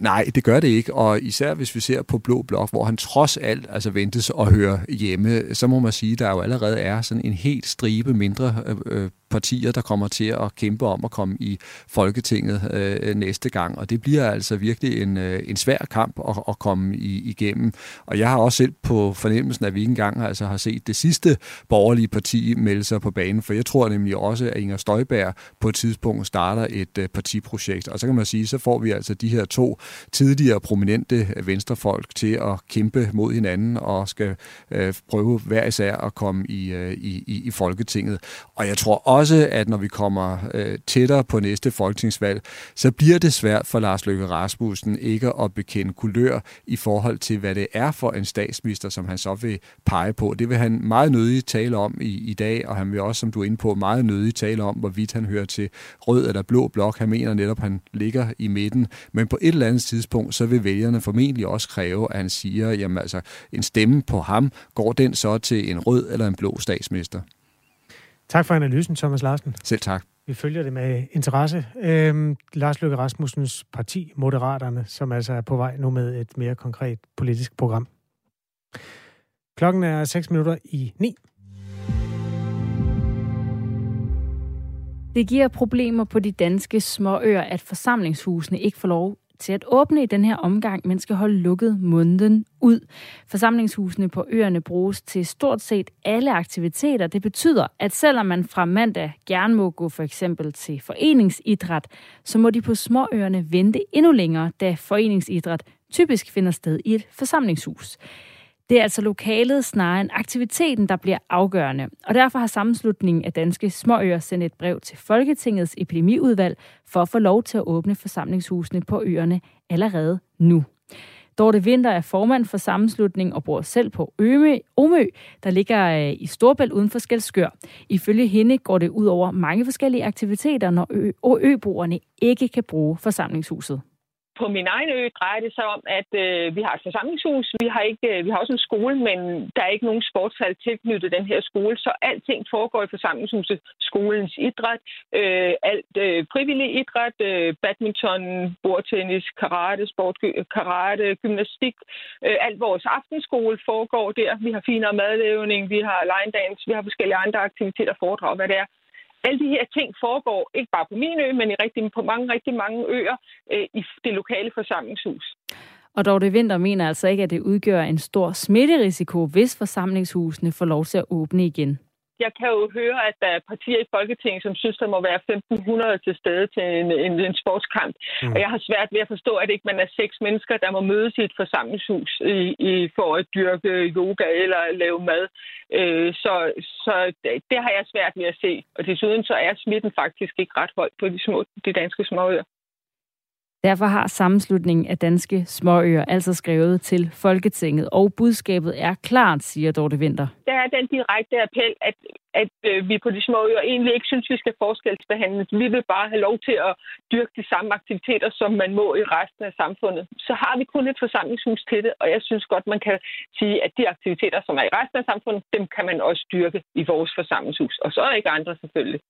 Nej, det gør det ikke, og især hvis vi ser på Blå Blok, hvor han trods alt altså ventes at høre hjemme, så må man sige, at der jo allerede er sådan en helt stribe mindre øh, øh partier, der kommer til at kæmpe om at komme i Folketinget øh, næste gang. Og det bliver altså virkelig en, øh, en svær kamp at, at komme i, igennem. Og jeg har også selv på fornemmelsen, at vi ikke engang altså, har set det sidste borgerlige parti melde sig på banen, for jeg tror nemlig også, at Inger Støjberg på et tidspunkt starter et øh, partiprojekt. Og så kan man sige, så får vi altså de her to tidligere prominente venstrefolk til at kæmpe mod hinanden og skal øh, prøve hver især at komme i, øh, i, i, i Folketinget. Og jeg tror også, at når vi kommer øh, tættere på næste folketingsvalg, så bliver det svært for Lars Løkke Rasmussen ikke at bekende kulør i forhold til, hvad det er for en statsminister, som han så vil pege på. Det vil han meget nødigt tale om i, i dag, og han vil også, som du er inde på, meget nødigt tale om, hvorvidt han hører til rød eller blå blok. Han mener netop, at han ligger i midten. Men på et eller andet tidspunkt, så vil vælgerne formentlig også kræve, at han siger, jamen altså, en stemme på ham, går den så til en rød eller en blå statsminister? Tak for analysen, Thomas Larsen. Selv tak. Vi følger det med interesse. Øhm, Lars Løkke Rasmussens parti, Moderaterne, som altså er på vej nu med et mere konkret politisk program. Klokken er 6 minutter i 9. Det giver problemer på de danske småøer, at forsamlingshusene ikke får lov til at åbne i den her omgang, men skal holde lukket munden ud. Forsamlingshusene på øerne bruges til stort set alle aktiviteter. Det betyder, at selvom man fra mandag gerne må gå for eksempel til foreningsidræt, så må de på småøerne vente endnu længere, da foreningsidræt typisk finder sted i et forsamlingshus. Det er altså lokalet snarere end aktiviteten, der bliver afgørende. Og derfor har sammenslutningen af danske småøer sendt et brev til Folketingets epidemiudvalg for at få lov til at åbne forsamlingshusene på øerne allerede nu. Dorte Vinter er formand for sammenslutningen og bor selv på Ømø, Omø, der ligger øh, i Storbælt uden for Skelskør. Ifølge hende går det ud over mange forskellige aktiviteter, når ø- og øboerne ikke kan bruge forsamlingshuset på min egen ø drejer det sig om, at øh, vi har et forsamlingshus. Vi har, ikke, øh, vi har også en skole, men der er ikke nogen sportshal tilknyttet den her skole, så alting foregår i forsamlingshuset. Skolens idræt, øh, alt øh, frivillig idræt, øh, badminton, bordtennis, karate, sport, karate, gymnastik. Øh, alt vores aftenskole foregår der. Vi har finere madlavning, vi har line dance, vi har forskellige andre aktiviteter, foredrag, hvad det er alle de her ting foregår ikke bare på min ø, men i rigtig, på mange, rigtig mange øer øh, i det lokale forsamlingshus. Og dog det Vinter mener altså ikke, at det udgør en stor smitterisiko, hvis forsamlingshusene får lov til at åbne igen jeg kan jo høre, at der er partier i Folketinget, som synes, der må være 1.500 til stede til en, en, en sportskamp. Mm. Og jeg har svært ved at forstå, at ikke man er seks mennesker, der må mødes i et forsamlingshus i, i, for at dyrke yoga eller lave mad. Øh, så så det, det har jeg svært ved at se. Og desuden så er smitten faktisk ikke ret højt på de, små, de danske småøer. Derfor har sammenslutningen af danske småøer altså skrevet til Folketinget, og budskabet er klart, siger Dorte Vinter. Der er den direkte appel, at, at øh, vi på de små øer egentlig ikke synes, vi skal forskelsbehandles. Vi vil bare have lov til at dyrke de samme aktiviteter, som man må i resten af samfundet. Så har vi kun et forsamlingshus til det, og jeg synes godt, man kan sige, at de aktiviteter, som er i resten af samfundet, dem kan man også dyrke i vores forsamlingshus. Og så er ikke andre selvfølgelig.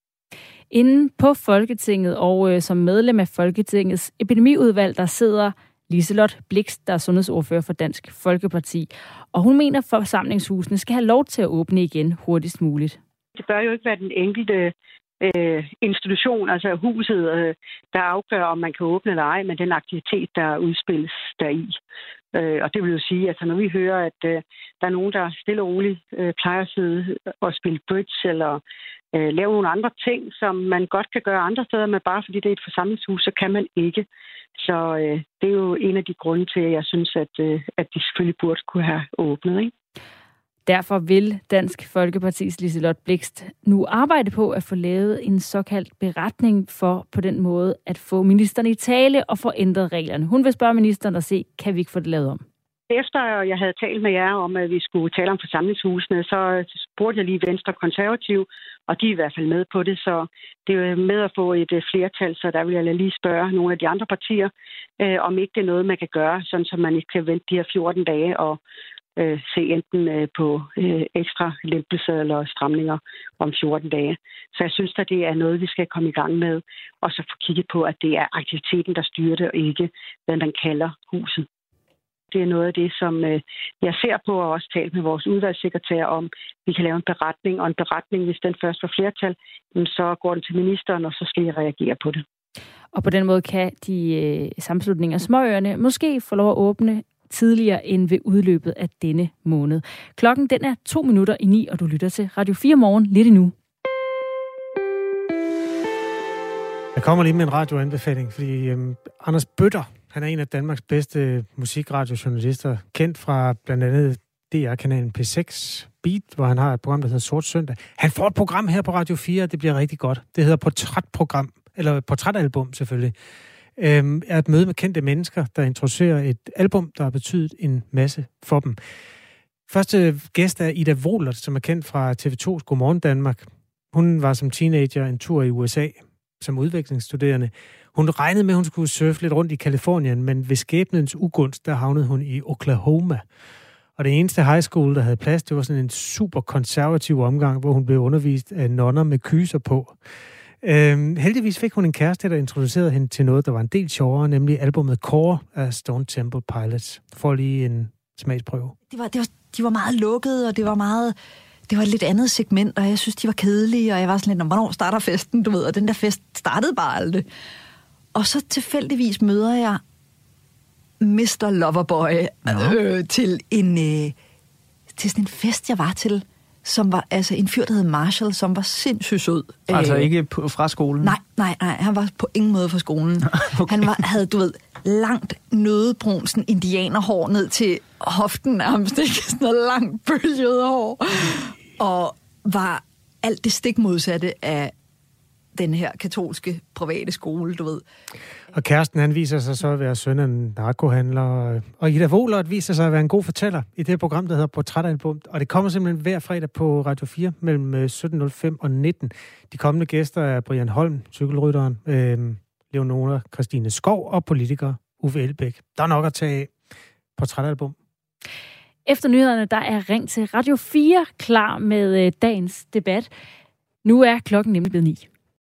Inden på Folketinget og øh, som medlem af Folketingets epidemiudvalg, der sidder Liselot Blix, der er sundhedsordfører for Dansk Folkeparti. Og hun mener, at forsamlingshusene skal have lov til at åbne igen hurtigst muligt. Det bør jo ikke være den enkelte øh, institution, altså huset, øh, der afgør, om man kan åbne eller ej, men den aktivitet, der udspilles deri. Øh, og det vil jo sige, at altså, når vi hører, at øh, der er nogen, der stille og roligt øh, plejer at sidde og spille bridge eller øh, lave nogle andre ting, som man godt kan gøre andre steder, men bare fordi det er et forsamlingshus, så kan man ikke. Så øh, det er jo en af de grunde til, at jeg synes, at, øh, at de selvfølgelig burde kunne have åbnet. Ikke? Derfor vil Dansk Folkepartis Liselot Blikst nu arbejde på at få lavet en såkaldt beretning for på den måde at få ministeren i tale og få ændret reglerne. Hun vil spørge ministeren og se, kan vi ikke få det lavet om? Efter jeg havde talt med jer om, at vi skulle tale om forsamlingshusene, så øh, spurgte jeg lige Venstre Konservativ, og de er i hvert fald med på det, så det er med at få et øh, flertal, så der vil jeg lige spørge nogle af de andre partier, øh, om ikke det er noget, man kan gøre, sådan så man ikke kan vente de her 14 dage og øh, se enten øh, på øh, ekstra lempelser eller stramninger om 14 dage. Så jeg synes, at det er noget, vi skal komme i gang med, og så få kigget på, at det er aktiviteten, der styrer det, og ikke hvad man kalder huset. Det er noget af det, som øh, jeg ser på og også talt med vores udvalgssekretær om. Vi kan lave en beretning, og en beretning, hvis den først får flertal, så går den til ministeren, og så skal I reagere på det. Og på den måde kan de øh, sammenslutninger af småøerne måske få lov at åbne tidligere end ved udløbet af denne måned. Klokken den er to minutter i ni, og du lytter til Radio 4 morgen lidt endnu. Jeg kommer lige med en radioanbefaling, fordi øhm, Anders Bøtter, han er en af Danmarks bedste musikradiojournalister, kendt fra blandt andet DR-kanalen P6 Beat, hvor han har et program, der hedder Sort Søndag. Han får et program her på Radio 4, og det bliver rigtig godt. Det hedder Portrætprogram, eller Portrætalbum selvfølgelig øh, er et møde med kendte mennesker, der introducerer et album, der har betydet en masse for dem. Første gæst er Ida Wohlert, som er kendt fra TV2's Godmorgen Danmark. Hun var som teenager en tur i USA som udvekslingsstuderende. Hun regnede med, at hun skulle surfe lidt rundt i Kalifornien, men ved skæbnens ugunst, der havnede hun i Oklahoma. Og det eneste high school, der havde plads, det var sådan en super konservativ omgang, hvor hun blev undervist af nonner med kyser på. Øhm, heldigvis fik hun en kæreste, der introducerede hende til noget, der var en del sjovere, nemlig albumet Core af Stone Temple Pilots. For lige en smagsprøve. Det var, det var, de var meget lukkede, og det var meget det var et lidt andet segment, og jeg synes, de var kedelige, og jeg var sådan lidt, hvornår starter festen, du ved, og den der fest startede bare aldrig. Og så tilfældigvis møder jeg Mr. Loverboy øh, til en øh, til sådan en fest, jeg var til, som var altså en fyr, der hed Marshall, som var sindssygt sød. Altså Øh, ikke på, fra skolen? Nej, nej, nej, han var på ingen måde fra skolen. [LAUGHS] okay. Han var, havde, du ved, langt nødebrun, sådan indianerhår ned til hoften nærmest, ikke? [LAUGHS] Sådan noget langt bølget hår. Og var alt det stik modsatte af den her katolske private skole, du ved. Og kæresten, han viser sig så at være søn af en narkohandler. Og Ida Wohlert viser sig at være en god fortæller i det her program, der hedder Portrætalbum. Og det kommer simpelthen hver fredag på Radio 4 mellem øh, 17.05 og 19. De kommende gæster er Brian Holm, cykelrytteren, øh, Leonora Christine Skov og politiker Uffe Elbæk. Der er nok at tage af. Portrætalbum. Efter nyhederne, der er ring til Radio 4 klar med øh, dagens debat. Nu er klokken nemlig blevet 9.